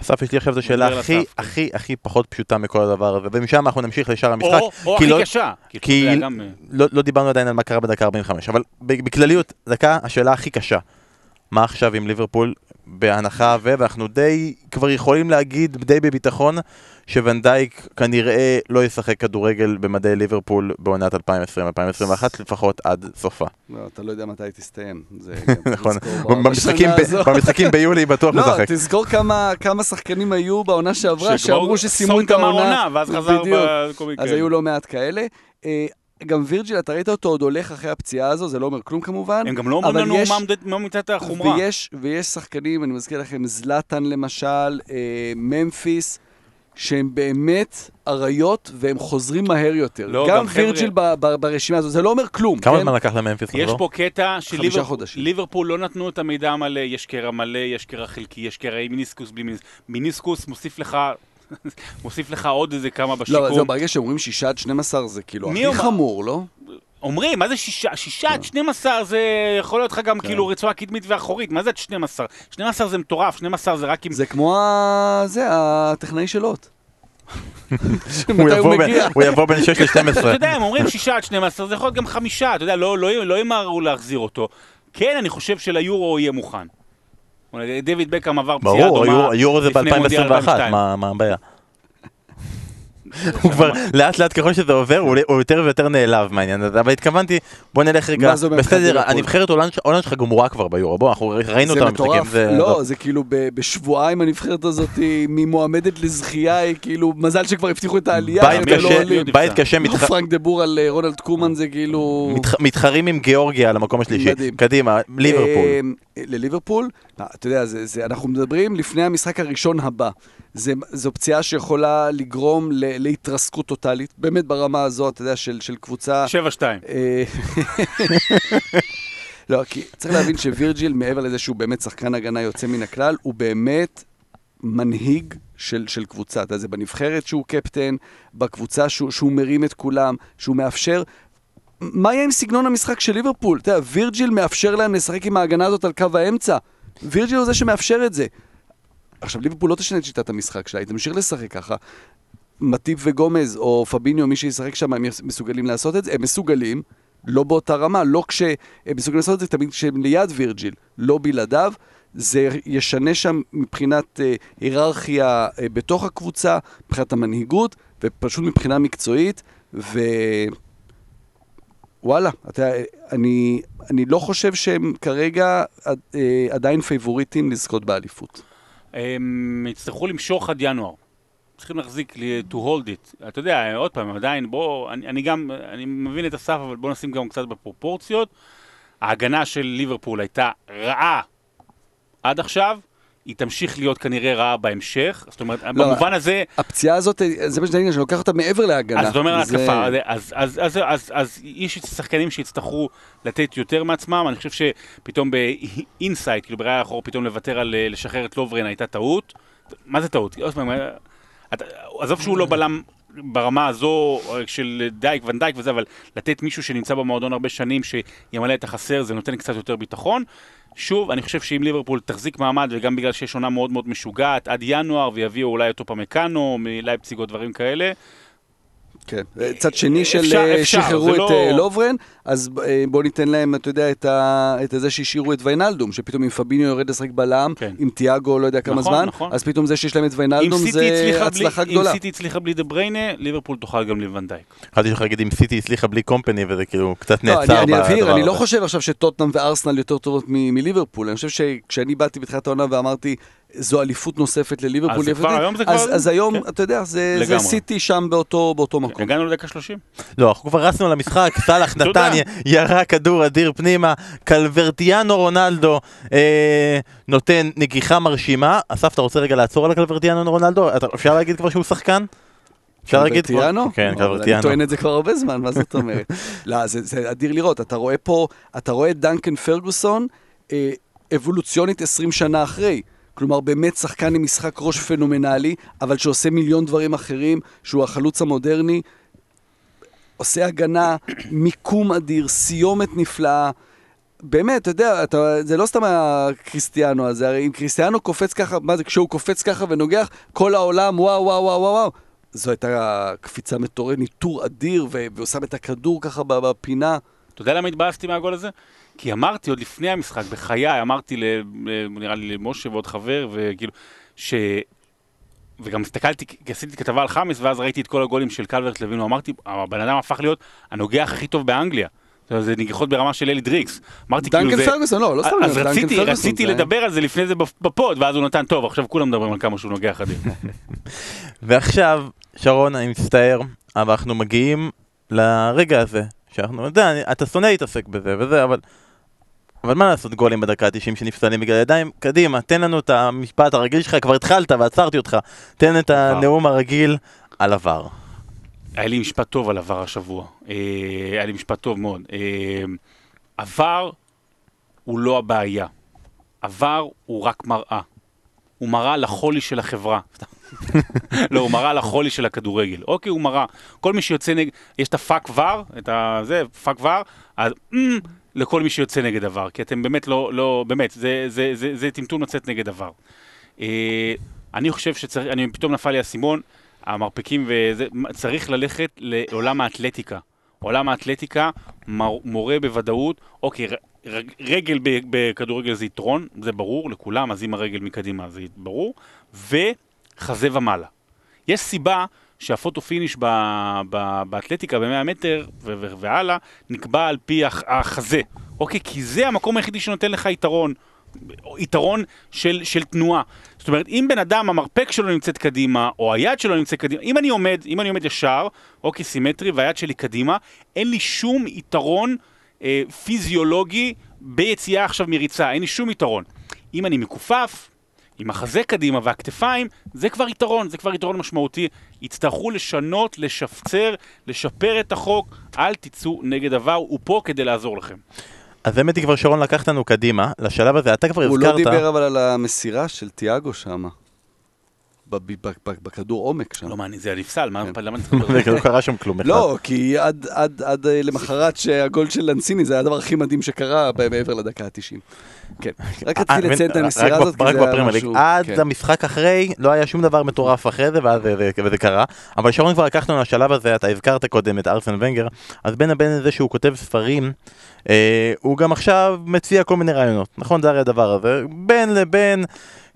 C: אסף, יש לי עכשיו את השאלה הכי. הכי, הכי פחות פשוטה מכל הדבר הזה, ומשם אנחנו נמשיך לשאר המשחק.
A: או, או
C: כי
A: הכי
C: לא-
A: קשה. כי
C: לא, לא דיברנו עדיין על מה קרה בדקה 45, אבל בכלליות, דקה, השאלה הכי קשה. מה עכשיו עם ליברפול בהנחה ו... ואנחנו די כבר יכולים להגיד די בביטחון שוונדייק כנראה לא ישחק כדורגל במדי ליברפול בעונת 2020-2021 לפחות עד סופה.
B: לא, אתה לא יודע מתי תסתיים. זה <laughs>
C: נכון, <laughs> במשחקים ביולי בטוח
B: לא,
C: משחק.
B: תזכור כמה כמה שחקנים היו בעונה שעברה, שאמרו שסיימו
A: סון
B: את
A: גמר
B: העונה.
A: עונה, ואז חזר
B: בדיוק. אז היו לא מעט כאלה. גם וירג'יל, אתה ראית אותו עוד הולך אחרי הפציעה הזו, זה לא אומר כלום כמובן.
A: הם גם לא אומרים
B: אבל
A: לנו
B: יש-
A: מה מידת החומרה.
B: ויש, ויש שחקנים, אני מזכיר לכם, זלאטן למשל, אה, ממפיס, שהם באמת אריות והם חוזרים מהר יותר.
A: לא,
B: גם
A: גם
B: וירג'יל ב- ב- ברשימה הזו, זה לא אומר כלום,
C: כמה
B: כן?
C: זמן לקח לממפיס
A: יש
C: לחזור?
A: פה קטע. שליברפול לא נתנו את המידע המלא, יש קרע מלא, יש קרע חלקי, יש קרע עם מיניסקוס בלי מיניסקוס. מיניסקוס מוסיף לך, <laughs> מוסיף לך עוד איזה כמה
B: לא,
A: בשיקום.
B: זהו, ברגע שאומרים שישה עד 12 זה כאילו
A: מי
B: הכי
A: אומר?
B: חמור, לא?
A: אומרים, מה זה שישה? שישה עד 12 זה יכול להיות לך גם
B: כן.
A: כאילו רצועה קדמית ואחורית, מה זה עד 12? 12 זה מטורף, 12 זה רק עם...
B: זה כמו ה... זה, הטכנאי של לוט. <laughs>
C: הוא יבוא בין 6 ל-12. <laughs>
A: אתה יודע, הם אומרים שישה עד 12, זה יכול להיות גם חמישה, אתה יודע, לא- לא לא ימהרו להחזיר אותו. כן, אני חושב שליורו יהיה מוכן. דויד בקאם עבר פציעה
C: ברור,
A: דומה
C: היורו- היורו זה
A: לפני מונדיאל
C: ב-2021,
A: 2002.
C: מה מה הבעיה? <laughs> הוא כבר לאט לאט ככל שזה עובר הוא יותר ויותר נעלב מהעניין הזה. אבל התכוונתי בוא נלך רגע בסדר? הנבחרת הולנד שלך גמורה כבר ביורו בוא אנחנו ראינו
B: זה
C: אותם במשחקים
B: מטורף,
C: זה
B: לא, זה כאילו בשבועיים הנבחרת הזאת ממועמדת לזכייה, היא כאילו, מזל שכבר הבטיחו את העלייה,
C: בית
B: לא
C: קשה
B: לא
C: מתח-
B: פרנק דה בור על אה, רונלד קומן זה כאילו...
C: מתח- מתחרים עם גיאורגיה על המקום השלישי. קדימה ליברפול.
B: אה, לליברפול, אה, אתה יודע, אנחנו מדברים לפני המשחק הראשון הבא. זה, זו פציעה שיכולה לגרום ל, להתרסקות טוטאלית, באמת ברמה הזו, אתה יודע, של, של קבוצה...
A: שבע שתיים.
B: אה, <laughs> לא, כי צריך להבין שווירג'יל, מעבר לזה שהוא באמת שחקן הגנה יוצא מן הכלל, הוא באמת מנהיג של, של קבוצה. אתה יודע, זה בנבחרת שהוא קפטן, בקבוצה שהוא, שהוא מרים את כולם, שהוא מאפשר... מה יהיה עם סגנון המשחק של ליברפול? אתה יודע, וירג'יל מאפשר להם לשחק עם ההגנה הזאת על קו האמצע. וירג'יל הוא זה שמאפשר את זה. עכשיו, ליברפול לא תשנה את שיטת המשחק שלה, היא תמשיך לשחק ככה. מטיב וגומז או פביניו, מי שישחק שם, הם מסוגלים לעשות את זה? הם מסוגלים, לא באותה רמה, לא כשהם מסוגלים לעשות את זה, תמיד כשהם ליד וירג'יל, לא בלעדיו. זה ישנה שם מבחינת אה, היררכיה אה, בתוך הקבוצה, מבחינת המנהיגות, ופשוט מבחינה מקצועית, ו... וואלה, אתה אני, אני לא חושב שהם כרגע אה, עדיין פייבוריטים לזכות באליפות.
A: הם יצטרכו למשוך עד ינואר. צריכים להחזיק, to hold it. אתה יודע, עוד פעם, עדיין, בוא, אני, אני גם, אני מבין את הסף, אבל בוא נשים גם קצת בפרופורציות. ההגנה של ליברפול הייתה רעה עד עכשיו, היא תמשיך להיות כנראה רעה בהמשך, זאת אומרת,
B: לא,
A: במובן הזה,
B: הפציעה הזאת, זה מה שאני אגיד, שאני לוקח אותה מעבר להגנה.
A: אז אתה אומר
B: זה-
A: התקפה, אז- אז- אז- אז- אז- אז יש שחקנים שיצטרכו לתת יותר מעצמם, אני חושב שפתאום ב hindsight, כאילו בראייה לאחור, פתאום לוותר על אה, לשחרר את לוברן הייתה טעות. מה זה טעות? אה, עזוב שהוא לא בלם ברמה הזו אה, של דייק ונדייק וזה, אבל לתת מישהו שנמצא במועדון הרבה שנים, שימלא את החסר, זה נותן קצת יותר ביטחון. שוב, אני חושב שאם ליברפול תחזיק מעמד, וגם בגלל שיש עונה מאוד מאוד משוגעת, עד ינואר, ויביאו אולי אותו פמקאנו, מלייפציג או דברים כאלה,
B: כן. צד שני של
A: אפשר,
B: אה,
A: אפשר,
B: שחררו את
A: לא-
B: אה, לוברן, אז אה, בוא ניתן להם, אתה יודע, את ה- את זה שהשאירו את ויינלדום, שפתאום אם פביניו יורד לשחק בלם,
A: כן.
B: עם תיאגו לא יודע כמה
A: נכון,
B: זמן,
A: נכון.
B: אז פתאום זה שיש להם את ויינלדום זה
A: הצליחה בלי-
B: הצלחה גדולה.
A: אם סיטי הצליחה בלי דה בריינה, ליברפול תוכל גם לוונדייק.
C: חשבתי לך להגיד אם סיטי הצליחה בלי קומפני וזה כאילו קצת
B: לא,
C: נעצר
B: אני- אני אבהיר,
C: בדבר
B: אני לא. חושב עכשיו שטוטנאם וארסנל יותר טובות מ- מליברפול. אני חושב שכשאני באתי בתחילת העונה ואמרתי, זו אליפות נוספת לליברפול,
A: אז זה כבר-
B: ליברפול",
A: היום זה
B: אז-
A: כבר-
B: אז היום,
A: כן.
B: אתה יודע, זה זה. סיטי שם באותו באותו מקום.
A: הגענו לדקה 30.
C: לא, אנחנו כבר רצנו למשחק, <laughs> סאלח. נתן, י- ירה כדור אדיר פנימה, קלברטיאנו רונלדו אה, נותן נגיחה מרשימה. אסף, אתה רוצה רגע לעצור על הקלברטיאנו רונלדו? אפשר להגיד כבר שהוא שחקן? אפשר להגיד? כבר-
B: קלברטיאנו?
C: כן,
B: אבל אני
C: קלברטיאנו.
B: טוען את זה כבר הרבה זמן, מה זאת אומרת? <laughs> לא, זה, זה אדיר לראות, אתה רואה פה, אתה רואה את דנקן פרגוסון, אה, אבולוציונית 20 שנה אחרי. כלומר, באמת שחקן עם משחק ראש פנומנלי, אבל שעושה מיליון דברים אחרים, שהוא החלוץ המודרני, עושה הגנה, מיקום אדיר, סיומת נפלאה. באמת, אתה יודע, אתה, זה לא סתם הקריסטיאנו הזה, הרי אם קריסטיאנו קופץ ככה, מה זה, כשהוא קופץ ככה ונוגח, כל העולם, וואו, וואו, וואו, וואו. זו הייתה קפיצה מטורפת, ניטור אדיר, והוא שם את הכדור ככה בפינה.
A: אתה יודע למה התבאסתי מהגול הזה? כי אמרתי עוד לפני המשחק, בחיי, אמרתי, ל, נראה לי למשה ועוד חבר, וכאילו, ש... וגם הסתכלתי, כי עשיתי כתבה על חמאס, ואז ראיתי את כל הגולים של קלברט לוין, ואמרתי, הבן אדם הפך להיות הנוגח הכי טוב באנגליה. זה נגיחות ברמה של אלי דריקס. אמרתי, כאילו,
B: דנקן
A: זה...
B: פרגוסון, לא, לא סתם,
A: אז
B: דנקן
A: רציתי, רציתי לדבר על זה לפני זה בפוד, ואז הוא נתן, טוב, עכשיו כולם מדברים על כמה שהוא נוגח אדיר. <laughs>
C: ועכשיו, שרון, אני מצטער, אבל אנחנו מגיעים לרגע הזה, שאנחנו, אתה יודע, אני- אתה שונא להתעסק בזה וזה, אבל... אבל מה לעשות גולים בדקה ה-90 שנפסלים בגלל ידיים? קדימה, תן לנו את המשפט הרגיל שלך, כבר התחלת ועצרתי אותך. תן את הנאום הרגיל על עבר.
A: היה לי משפט טוב על VAR השבוע. אה, היה לי משפט טוב מאוד. אה, VAR הוא לא הבעיה. VAR הוא רק מראה. הוא מראה לחולי של החברה. <laughs> לא, הוא מראה לחולי של הכדורגל. אוקיי, הוא מראה. כל מי שיוצא נגד... יש את ה fuck VAR, את ה... זה, fuck VAR, אז... לכל מי שיוצא נגד VAR, כי אתם באמת לא, לא, באמת, זה, זה, זה, זה טמטום לצאת נגד VAR. אה, אני חושב שצריך, אני פתאום נפל לי האסימון, המרפקים וזה, צריך ללכת לעולם האתלטיקה. עולם האתלטיקה מור- מורה בוודאות, אוקיי, ר- ר- רגל בכדורגל זה יתרון, זה ברור לכולם, אז אם הרגל מקדימה זה ברור, וחזה ומעלה. יש סיבה שהפוטו פיניש ב- ב- באתלטיקה ב-100 מטר ו- ו- והלאה נקבע על פי הח- החזה, אוקיי? כי זה המקום היחידי שנותן לך יתרון. או יתרון של, של תנועה. זאת אומרת, אם בן אדם, המרפק שלו נמצאת קדימה, או היד שלו נמצאת קדימה, אם אני עומד, אם אני עומד ישר, אוקיי, סימטרי, והיד שלי קדימה, אין לי שום יתרון אה, פיזיולוגי ביציאה עכשיו מריצה, אין לי שום יתרון. אם אני מכופף, עם החזה קדימה והכתפיים, זה כבר יתרון, זה כבר יתרון משמעותי. יצטרכו לשנות, לשפצר, לשפר את החוק, אל תצאו נגד עבר, הוא פה כדי לעזור לכם.
C: אז האמת היא כבר שרון לקח אותנו קדימה, לשלב הזה, אתה כבר
B: הוא לא
C: הזכרת,
B: דיבר אבל על המסירה של תיאגו שם. בכדור עומק שם.
A: לא מעניין, זה נפסל, מה
B: כן.
A: למה אני צריך לדבר?
C: לא קרה שם כלום אחד.
B: לא, כי עד, אה, למחרת שהגול של לנסיני זה היה הדבר הכי מדהים שקרה מעבר לדקה ה-90. כן. <laughs> רק
C: אה,
B: רציתי לציין את
C: רק
B: המסירה הזאת, כי זה היה. משהו...
C: עד
B: כן.
C: המשחק אחרי, לא היה שום דבר מטורף אחרי זה, ואז זה- זה- וזה קרה. אבל שרון כבר לקח אותנו לשלב הזה, אתה הזכרת קודם את ארסן ונגר, אז בין לבין זה שהוא כותב ספרים, אה, הוא גם עכשיו מציע כל מיני רעיונות, נכון? זה הרי הדבר הזה. בין לבין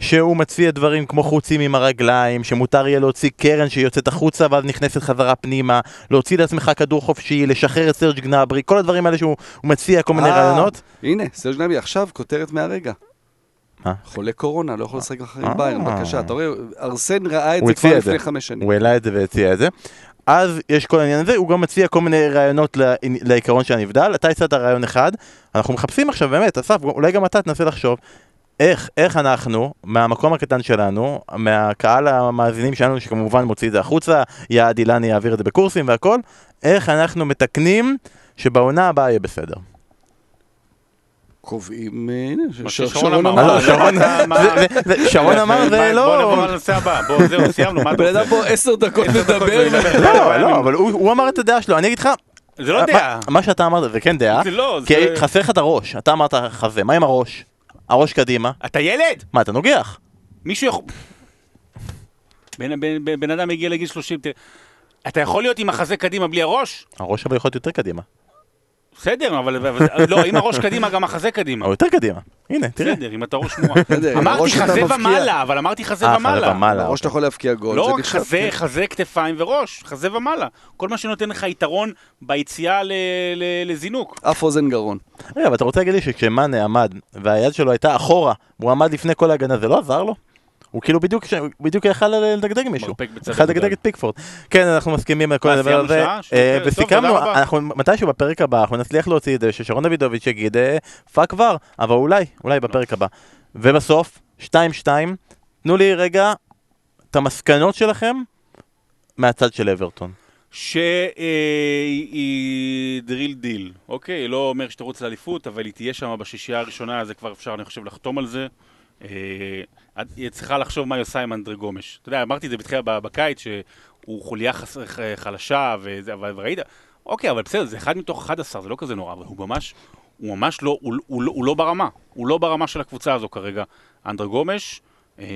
C: שהוא מציע דברים כמו חוצים עם הרגליים, שמותר יהיה להוציא קרן שיוצאת החוצה ואז נכנסת חזרה פנימה, להוציא לעצמך כדור חופשי, לשחרר את סרג' גנברי, כל הדברים האלה שהוא הוא מציע כל מיני
B: אה,
C: רעיונות.
B: הנה, סרג' נבי, עכשיו כותרת מהרגע.
C: מה?
B: חולה קורונה, לא יכול לשחק אחרי
C: אה.
B: ביירן, בבקשה. אתה רואה, ארסן ראה את זה כבר. לפני חמש שנים.
C: הוא העלה את זה והציע את זה. אז יש כל העניין הזה, הוא גם מציע כל מיני רעיונות לעי- לעיקרון של הנבדל. אתה הצעת רעיון אחד, אנחנו מחפשים עכשיו באמת, אסף, אולי גם אתה תנסה לחשוב, איך, איך אנחנו, מהמקום הקטן שלנו, מהקהל המאזינים שלנו, שכמובן מוציא את זה החוצה, יעד אילני יעביר את זה בקורסים והכל, איך אנחנו מתקנים שבעונה הבאה יהיה בסדר.
B: קובעים, אה, הנה, שרון
A: אמר.
C: לא, שרון- זה- אמר זה
A: בוא
C: לא...
A: נעבור לנושא הבא, בוא, זהו, סיימנו, מה אתה
B: בן אדם? פה עשר דקות מדבר.
C: לא, לא, אבל הוא אמר את הדעה שלו, אני אגיד לך,
A: זה לא דעה.
C: מה שאתה אמרת זה כן דעה,
A: זה לא,
C: כי. חסר לך את הראש, אתה אמרת חזה, מה עם הראש? הראש קדימה,
A: אתה ילד?
C: מה אתה נוגח?
A: מישהו יכול... בן- בן- בן בן אדם הגיע לגיל 30, תראה, אתה יכול להיות עם החזה קדימה בלי הראש?
C: הראש אבל יכול להיות יותר קדימה,
A: בסדר, אבל לא, אם הראש קדימה, גם החזה קדימה.
C: או יותר קדימה, הנה תראה,
A: בסדר, אם אתה ראש מורה.
B: בסדר, עם
A: אמרתי חזה. ומעלה, אבל אמרתי חזה
C: אה, חזה
A: ומעלה.
B: הראש אתה יכול להבקיע גול,
A: לא רק חזה,
B: כן.
A: חזה, כתפיים וראש, חזה ומעלה. כל מה שנותן לך יתרון ביציאה ל- ל- לזינוק.
B: אף אוזן גרון.
C: רגע, אבל אתה רוצה להגיד לי שכשמאנה עמד והיד שלו הייתה אחורה, והוא עמד לפני כל ההגנה, זה לא עזר לו? הוא כאילו בדיוק, בדיוק יכל לדגדג מישהו. יכול לדגדג. את פיקפורד. כן, אנחנו מסכימים על כל
A: מה,
C: הדבר הזה. אה, וסיכמנו. אנחנו מתישהו בפרק הבא, אנחנו נצליח להוציא את זה, ששרון דוידוביץ' יגיד אה, fuck VAR, אבל אולי, אולי בפרק הבא. ובסוף, 2-2, תנו לי רגע את המסקנות שלכם מהצד של אברטון.
A: שהיא the real deal, אוקיי? לא אומר שתרוץ לאליפות, אבל היא תהיה שם בשישייה הראשונה, זה כבר אפשר, אני חושב, לחתום על זה. אה, היא צריכה לחשוב מה היא עושה עם אנדרי גומש. אתה יודע, אמרתי את זה בתחילה בקיץ, שהוא חוליה חלשה, וראית, אוקיי, אבל בסדר, זה אחד מתוך 11, זה לא כזה נורא, אבל הוא ממש, הוא ממש לא, הוא, הוא, הוא לא ברמה. הוא לא ברמה של הקבוצה הזו כרגע. אנדרי גומש, אה,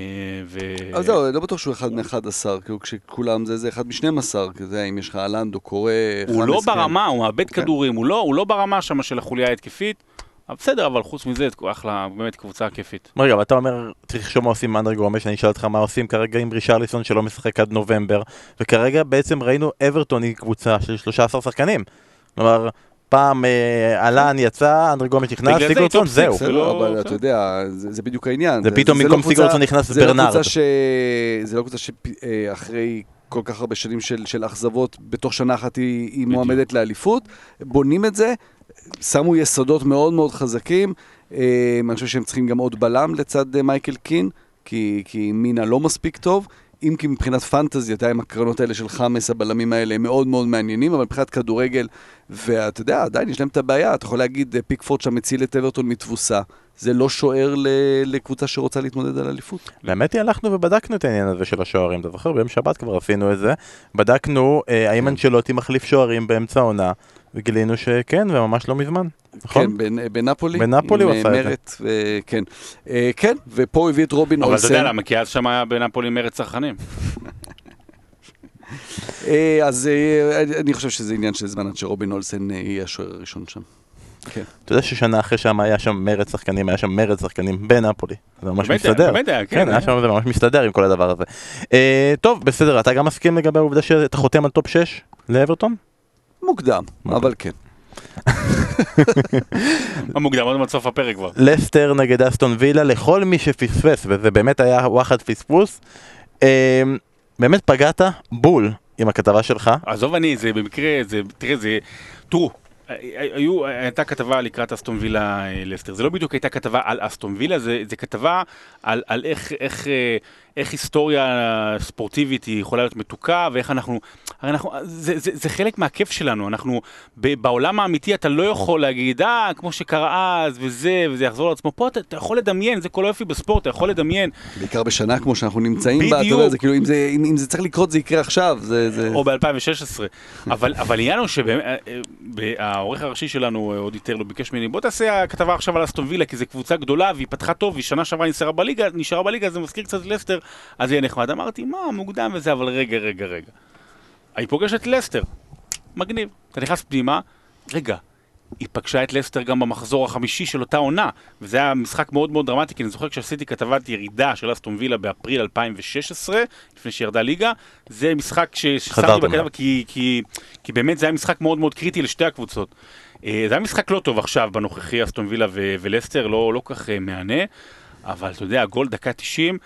A: ו...
B: אז זהו, לא בטוח שהוא אחד מ-11, כאילו כשכולם זה, זה אחד מ-12, כזה, אם יש לך אהלנד או קורא,
A: הוא לא
B: כן.
A: ברמה, הוא מאבד
B: כן.
A: כדורים, לא, הוא לא ברמה שם של החוליה ההתקפית. בסדר, אבל חוץ מזה, אחלה, באמת קבוצה כיפית.
C: רגע, אבל אתה אומר, צריך לחשוב מה עושים עם אנדרי גומש, אני אשאל אותך מה עושים כרגע עם רישרליסון שלא משחק עד נובמבר, וכרגע בעצם ראינו אברטון היא קבוצה של 13 שחקנים. כלומר, פעם אה, אלן יצא, אנדרי גומש נכנס,
A: זה טופ
C: זהו.
A: ולא-
B: אבל. אתה יודע, זה זה בדיוק העניין.
C: זה פתאום
B: לא
C: במקום
B: קבוצה-
C: סיגורצון נכנס
B: זה לא
C: ברנרד.
B: ש... זה לא קבוצה שאחרי כל כך הרבה שנים של, של אכזבות, בתוך שנה אחת היא, היא מועמדת לאליפות. בונים את זה, שמו יסודות מאוד מאוד חזקים. אה, אני חושב שהם צריכים גם עוד בלם לצד אה, מייקל קין, כי, כי מינה לא מספיק טוב. אם כי מבחינת פנטזי, אתה עם הקרנות האלה של חמאס, הבלמים האלה הם מאוד מאוד מעניינים, אבל מבחינת כדורגל, ואתה יודע, עדיין יש להם את הבעיה, אתה יכול להגיד, אה, פיקפורד שם מציל את אברטון מתבוסה. זה לא שוער לקבוצה שרוצה להתמודד על אליפות.
C: באמת היא הלכנו ובדקנו את העניין הזה של השוערים, אתה זוכר? ביום שבת כבר עשינו את זה. בדקנו אה, האם אנשלוטי מחליף שוערים באמצע העונה, וגילינו שכן, וממש לא מזמן. נכון?
B: כן, בנ- בנפולי.
C: בנפולי הוא
B: אה,
C: עשה את זה.
B: מרט, ו- כן. אה, כן, ופה הוא הביא את רובין
A: אבל אתה
B: אולסן.
A: יודע למה, כי אז שם היה בנפולי מרד צרכנים. <laughs>
B: אה, אז אה, אני- חושב שזה עניין של זמן עד שרובין אולסן אה, יהיה השוער הראשון שם. כן.
C: אתה יודע ששנה אחרי שם היה שם מרד שחקנים, היה שם מרד שחקנים בנפולי. זה ממש מסתדר.
A: באמת היה, כן,
C: כן, היה
A: היה.
C: שם זה ממש מסתדר עם כל הדבר הזה. אה, טוב, בסדר, אתה גם מסכים לגבי העובדה שאתה חותם על top 6 לאברטון?
B: מוקדם. אבל כן. <laughs>
A: המוקדם, עוד מעט סוף הפרק כבר.
C: לסטר נגד אסטון וילה, לכל מי שפספס, וזה באמת היה וואחד פספוס. אה, באמת פגעת בול עם הכתבה שלך.
A: עזוב אני, זה במקרה, זה, תראה, זה, תראו, היו, הייתה כתבה לקראת אסטון וילה אה, לסטר, זה לא בדיוק הייתה כתבה על אסטון וילה, זה, זה כתבה על, על איך, איך, אה, איך היסטוריה ספורטיבית היא יכולה להיות מתוקה, ואיך אנחנו, הרי אנחנו, זה, זה, זה חלק מהכיף שלנו, אנחנו, ב, בעולם האמיתי אתה לא יכול להגיד, אה, כמו שקרה אז, וזה, וזה יחזור לעצמו, פה אתה, אתה יכול לדמיין, זה כל היופי בספורט, אתה יכול לדמיין,
B: בעיקר בשנה כמו שאנחנו נמצאים בה, אתה
A: בדיוק.
B: יודע, זה כאילו, אם זה- אם אם זה צריך לקרות, זה יקרה עכשיו. זה... זה-
A: או ב-2016. אבל אבל העניין הוא שהעורך הראשי שלנו, אה, אודי טרלו, ביקש ממני, בוא תעשה כתבה עכשיו על אסטון וילה, כי זו קבוצה גדולה, והיא פתחה טוב, והיא שנה שעברה נשארה בליגה, נשארה בליגה, זה מזכיר קצת לסטר, אז יהיה נחמד. אמרתי, מה, מוקדם וזה, אבל רגע, רגע, רגע. היא פוגשת את לסטר, מגניב. אתה נכנס פנימה, רגע. היא פגשה את לסטר גם במחזור החמישי של אותה עונה, וזה היה משחק מאוד מאוד דרמטי, כי אני זוכר כשעשיתי כתבת ירידה של אסטון וילה באפריל 2016, לפני שירדה ליגה, זה משחק ששמתי בכתבה,
C: אליו.
A: כי, כי, כי באמת זה היה משחק מאוד מאוד קריטי לשתי הקבוצות. אה, זה היה משחק לא טוב עכשיו בנוכחי אסטון וילה ו- ולסטר, לא, לא כך אה, מהנה, אבל אתה יודע, גול דקה 90,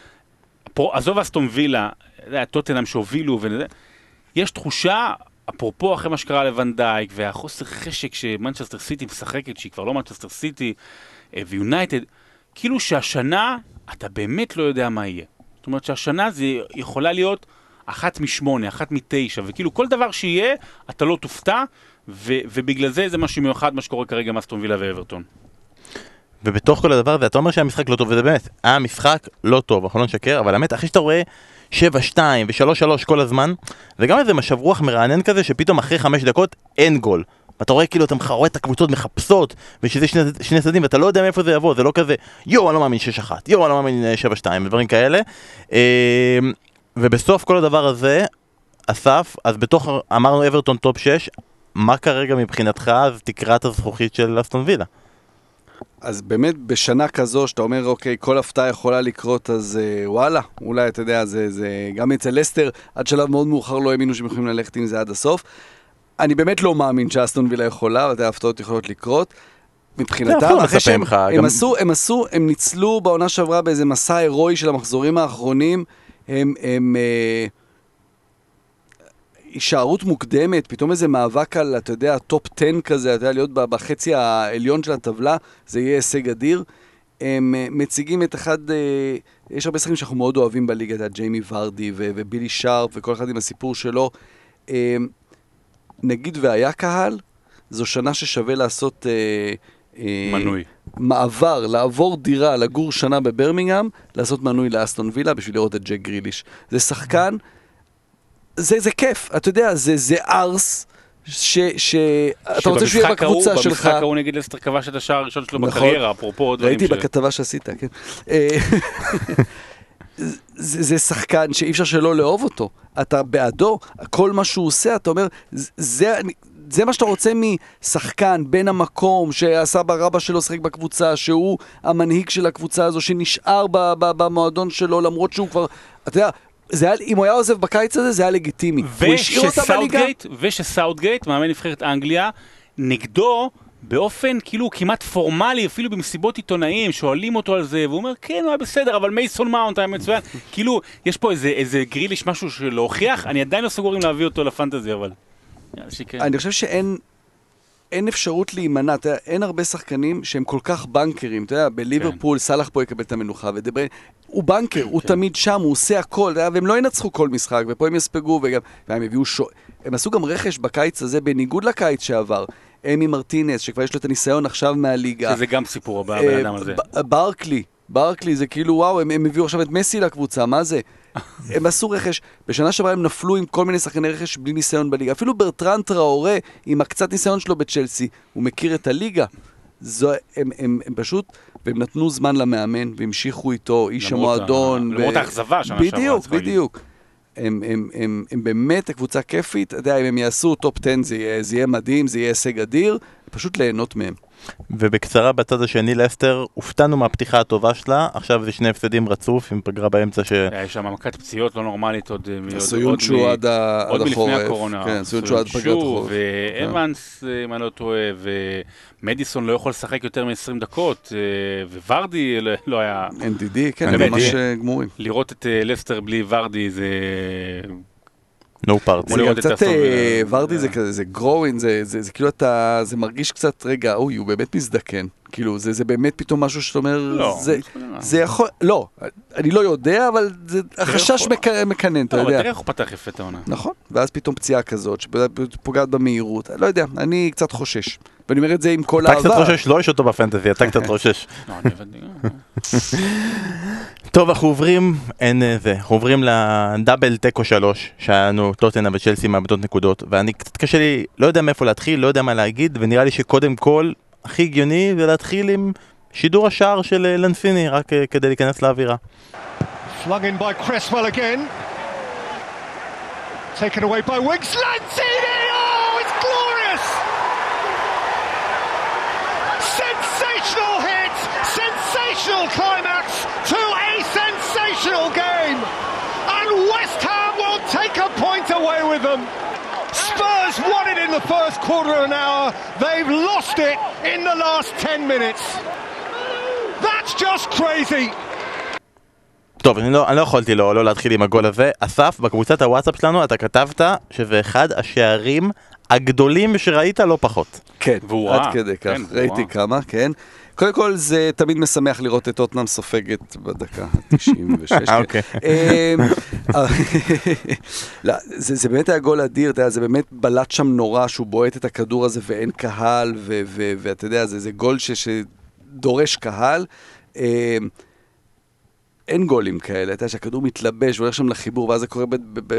A: פה, עזוב אסטון וילה, אתה יודע, טוטנאם שהובילו וזה, יש תחושה, אפרופו אחרי מה שקרה לוונדייק, והחוסר חשק שמנצ'סטר סיטי משחקת, שהיא כבר לא מנצ'סטר סיטי, אה, ויונייטד, כאילו שהשנה, אתה באמת לא יודע מה יהיה. זאת אומרת שהשנה זה יכולה להיות אחת משמונה, אחת מתשע, וכאילו כל דבר שיהיה, אתה לא תופתע, ו- ובגלל זה זה משהו מיוחד מה שקורה כרגע עם אסטון וילה ואברטון.
C: ובתוך כל הדבר הזה, אתה אומר שהמשחק לא טוב, וזה באמת, היה משחק לא טוב, אנחנו לא נשקר, אבל האמת, אחרי שאתה רואה 7-2 ו-3-3 כל הזמן, זה גם איזה משב רוח מרענן כזה, שפתאום אחרי 5 דקות אין גול. ואתה רואה כאילו, אתה רואה את הקבוצות מחפשות, ושזה שני, צדדים, ואתה לא יודע מאיפה זה יבוא, זה לא כזה, יואו, אני לא מאמין 6-1, יואו, אני לא מאמין 7-2, ודברים כאלה. אה, ובסוף כל הדבר הזה, אסף, אז בתוך, אמרנו אברטון top 6, מה כרגע מבחינתך אז תקרת הזכוכית של אסטון וילה?
B: אז באמת בשנה כזו, שאתה אומר, אוקיי, כל הפתעה יכולה לקרות, אז אה, וואלה, אולי, אתה יודע, זה, זה גם אצל לסטר, עד שלב מאוד מאוחר לא האמינו שהם יכולים ללכת עם זה עד הסוף. אני באמת לא מאמין שאסטון וילה יכולה, ואתה יודע, הפתעות יכולות לקרות. מבחינתם,
C: אנחנו
B: אחרי שהם
C: ממך,
B: הם
C: גם-
B: עשו, הם עשו, הם ניצלו בעונה שעברה באיזה מסע הירואי של המחזורים האחרונים, הם, הם אה, הישארות מוקדמת, פתאום איזה מאבק על, אתה יודע, top 10 כזה, אתה יודע, להיות בחצי העליון של הטבלה, זה יהיה הישג אדיר. הם אה, מציגים את אחד, אה, יש הרבה שחקנים שאנחנו מאוד אוהבים בליגה, אתה יודע, ג'יימי ורדי ובילי שרפ וכל אחד עם הסיפור שלו. אה, נגיד והיה קהל, זו שנה ששווה לעשות...
A: מנוי.
B: מעבר, לעבור דירה, לגור שנה בברמינגהם, לעשות מנוי לאסטון וילה בשביל לראות את ג'ק גריליש. זה שחקן, זה, זה כיף, אתה יודע, זה, זה ארס, ש... ש... אתה רוצה שהוא יהיה בקבוצה שלך.
A: במשחק ההוא נגיד לסטר כבש את השער הראשון שלו
B: נכון.
A: בקריירה, אפרופו דברים
B: ראיתי
A: ש-
B: בכתבה שעשית, כן. אה, <laughs> זה, זה שחקן שאי אפשר שלא לאהוב אותו. אתה בעדו, כל מה שהוא עושה, אתה אומר, "זה- מה שאתה רוצה משחקן, בן המקום, שהסבא רבא שלו שיחק בקבוצה, שהוא המנהיג של הקבוצה הזו, שנשאר ב, ב, במועדון שלו, למרות שהוא כבר, אתה יודע, זה היה, אם הוא היה עוזב בקיץ הזה, זה היה לגיטימי.
A: ושסאוטגייט, ושסאוטגייט, מאמן נבחרת אנגליה, נגדו באופן כאילו כמעט פורמלי, אפילו במסיבות עיתונאים, שואלים אותו על זה, והוא אומר, כן, הוא היה בסדר, אבל מייסון מאונט היה מצוין. <laughs> כאילו, יש פה איזה, איזה גריליש, משהו להוכיח, אני עדיין לא סגור אם להביא אותו לפנטזי, אבל...
B: אני חושב שאין אין אפשרות להימנע, אתה יודע, אין הרבה שחקנים שהם כל כך בנקרים, אתה יודע, בליברפול סאלח פה יקבל את המנוחה, ודה בריינה, הוא בנקר, הוא
A: כן.
B: תמיד שם, הוא עושה הכל, אתה יודע, והם לא ינצחו כל משחק, ופה הם יספגו, וגם, והם הביאו שו... הם עשו גם רכש בקיץ הזה, בניגוד לקיץ שעבר. אמי מרטינס, שכבר יש לו את הניסיון עכשיו מהליגה.
A: שזה גם סיפור הבא,
B: אה,
A: הבן אדם הזה.
B: ברקלי, ברקלי זה כאילו וואו, הם, הם הביאו עכשיו את מסי לקבוצה, מה זה? הם עשו רכש, בשנה שעברה הם נפלו עם כל מיני שחקני רכש בלי ניסיון בליגה. אפילו ברטרן טראורה, עם הקצת ניסיון שלו בצ'לסי, הוא מכיר את הליגה. זו, הם, הם, הם פשוט, והם נתנו זמן למאמן, והמשיכו איתו, איש המועדון.
A: למרות האכזבה שנה שעברה,
B: בדיוק,
A: להגיד.
B: בדיוק. הם, הם, הם, הם באמת הקבוצה כיפית, אתה יודע, אם הם יעשו top 10 זה יהיה, זה יהיה מדהים, זה יהיה הישג אדיר, פשוט ליהנות מהם.
C: ובקצרה בצד השני לסטר, הופתענו מהפתיחה הטובה שלה, עכשיו זה שני הפסדים רצוף עם פגרה באמצע ש...
A: היה שם מכת פציעות לא נורמלית עוד... אה, מ-
B: עד ה-
A: עוד מלפני
B: החורף.
A: הקורונה.
B: כן, סויונצ'ו עד פגרת החורף.
A: ואבנס, אה, אם אני לא טועה, ומדיסון לא יכול לשחק יותר מ-20 דקות, אה, וורדי לא- לא היה...
B: NDD, כן, ממש גמורים.
A: לראות את לסטר בלי ורדי זה...
C: נו פארט.
B: זה קצת. אה, ורדי
A: זה-
B: זה כזה, זה זה- זה כאילו אתה, זה מרגיש קצת, רגע, אוי, הוא באמת מזדקן. כאילו, זה זה באמת פתאום משהו שאתה אומר,
A: לא.
B: זה- זה יכול, לא, אני לא יודע, אבל זה החשש
A: יכול.
B: מק- מקנן, אתה
A: לא, אבל
B: יודע.
A: תראה איך הוא פתח יפה את העונה.
B: נכון, ואז פתאום פציעה כזאת, שפוגעת במהירות, לא יודע, אני קצת חושש. ואני אומר את זה עם כל
C: אתה קצת
B: אהבה.
C: חושש, לא יש אותו בפנטזי, אתה קצת חושש. <laughs>
A: לא. <laughs>
C: טוב, אנחנו עוברים, אין אה, זה, אנחנו עוברים לדאבל תיקו שלוש, שהיה לנו טוטנה וצ'לסי מאבדות נקודות, ואני קצת קשה לי, לא יודע מאיפה להתחיל, לא יודע מה להגיד, ונראה לי שקודם כל, הכי הגיוני זה להתחיל עם שידור השער של אה, לנפיני, רק אה, כדי להיכנס לאווירה.
E: Flung in by Cresswell again. Taken away by Wiggs. Lantini! Oh, it's glorious! Sensational hit! Sensational climax to a sensational game! And West Ham will take a point away with them. Spurs won it in the first quarter of an hour. They've lost it in the last 10 minutes. That's just crazy.
C: טוב, אני לא, אני לא יכולתי לא, לא להתחיל עם הגול הזה. אסף, בקבוצת הוואטסאפ שלנו אתה כתבת שזה אחד השערים הגדולים שראית, לא פחות.
B: כן, עד. כדי כך,
A: כן,
B: ראיתי. כמה, כן. קודם כל, זה תמיד משמח לראות את טוטנאם סופגת בדקה ה-96.
C: אוקיי.
B: לא, זה, באמת היה גול אדיר, אתה יודע, זה באמת בלט שם נורא שהוא בועט את הכדור הזה ואין קהל, ואתה יודע, זה, גול שדורש קהל. אה, אין גולים כאלה, אתה יודע שהכדור מתלבש והולך שם לחיבור, ואז זה קורה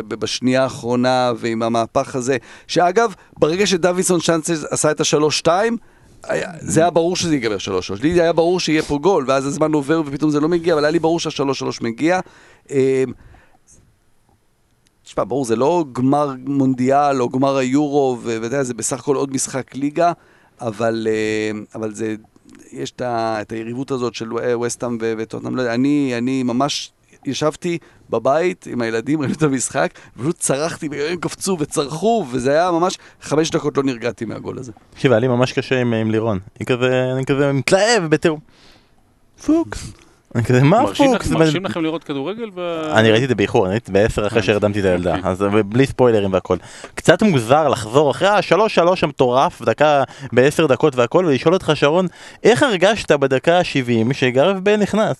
B: בשנייה האחרונה ועם המהפך הזה. שאגב, ברגע שדוידסון צ'אנסס עשה את השלוש-שתיים, היה- זה היה ברור שזה ייגמר שלוש שלוש. לי היה ברור שיהיה פה גול, ואז הזמן עובר ופתאום זה לא מגיע, אבל היה לי ברור שהשלוש שלוש מגיע. אה, תשמע, ברור, זה לא גמר מונדיאל או גמר היורו, ואתה יודע, זה בסך הכל עוד משחק ליגה, אבל, אה, אבל זה, יש את, את היריבות הזאת של וסטאם ו- וטוטנאם, לא יודע, אני, אני ממש ישבתי בבית עם הילדים, ראינו את המשחק, ופשוט צרחתי, והם קפצו וצרחו, וזה היה ממש, חמש דקות לא נרגעתי מהגול הזה.
C: תקשיב, היה לי ממש קשה עם, עם לירון. אני כזה, אני כזה מתלהב בטירוף. פוקס. אני כזה, מה פוקס?
A: מרשים לכם לראות כדורגל?
C: אני ראיתי את זה באיחור, אני ראיתי בעשר אחרי
A: אה,
C: שהרדמתי את הילדה,
A: אוקיי.
C: אז בלי ספוילרים והכל. קצת מוזר לחזור אחרי השלוש שלוש המטורף, דקה בעשר דקות והכל, ולשאול אותך שרון, איך הרגשת בדקה ה-70 שגרף בייל נכנס?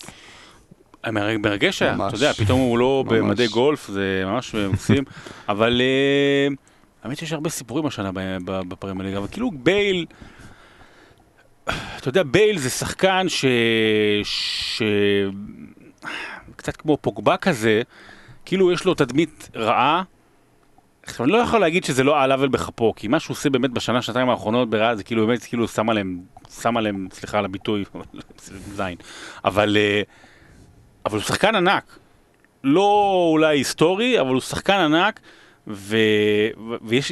A: מר- מרגש היה. אתה יודע, פתאום הוא לא
B: ממש.
A: במדי גולף, זה ממש מקסים, <laughs> אבל אה, האמת שיש הרבה סיפורים השנה בפרמייר אבל כאילו בייל, אתה יודע, בייל זה שחקן ש... ש... קצת כמו פוגבה כזה, כאילו יש לו תדמית רעה. עכשיו, אני לא יכול להגיד שזה לא על עוול בכפו, כי מה שהוא עושה באמת בשנה, שנתיים האחרונות בריאל, זה כאילו באמת, כאילו שם עליהם, שם עליהם, סליחה על הביטוי, זין. <laughs> אבל, אה, אבל הוא שחקן ענק. לא אולי היסטורי, אבל הוא שחקן ענק, ו... ויש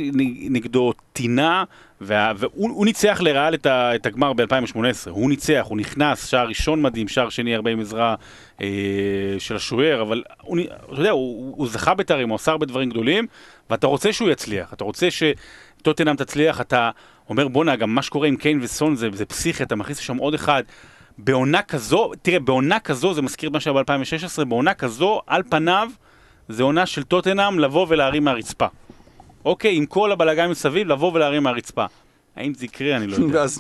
A: נגדו טינה, וה... והוא הוא ניצח לריאל את, ה... את הגמר ב-2018, הוא ניצח, הוא נכנס, שער ראשון מדהים, שער שני הרבה עם עזרה אה, של השוער, אבל הוא, אתה יודע, הוא, הוא זכה בתארים, הוא עשה הרבה דברים גדולים, ואתה רוצה שהוא יצליח, אתה רוצה שטוטנאם תצליח, אתה אומר בואנה, גם מה שקורה עם קיין וסון זה, זה פסיכי, אתה מכניס לשם עוד אחד. בעונה כזו, תראה, בעונה כזו, זה מזכיר את מה שהיה ב-2016, בעונה כזו, על פניו, זה עונה של טוטנאם לבוא ולהרים מהרצפה. אוקיי, עם כל הבלאגן מסביב, לבוא ולהרים מהרצפה. האם זה יקרה, אני לא יודע.
B: ואז,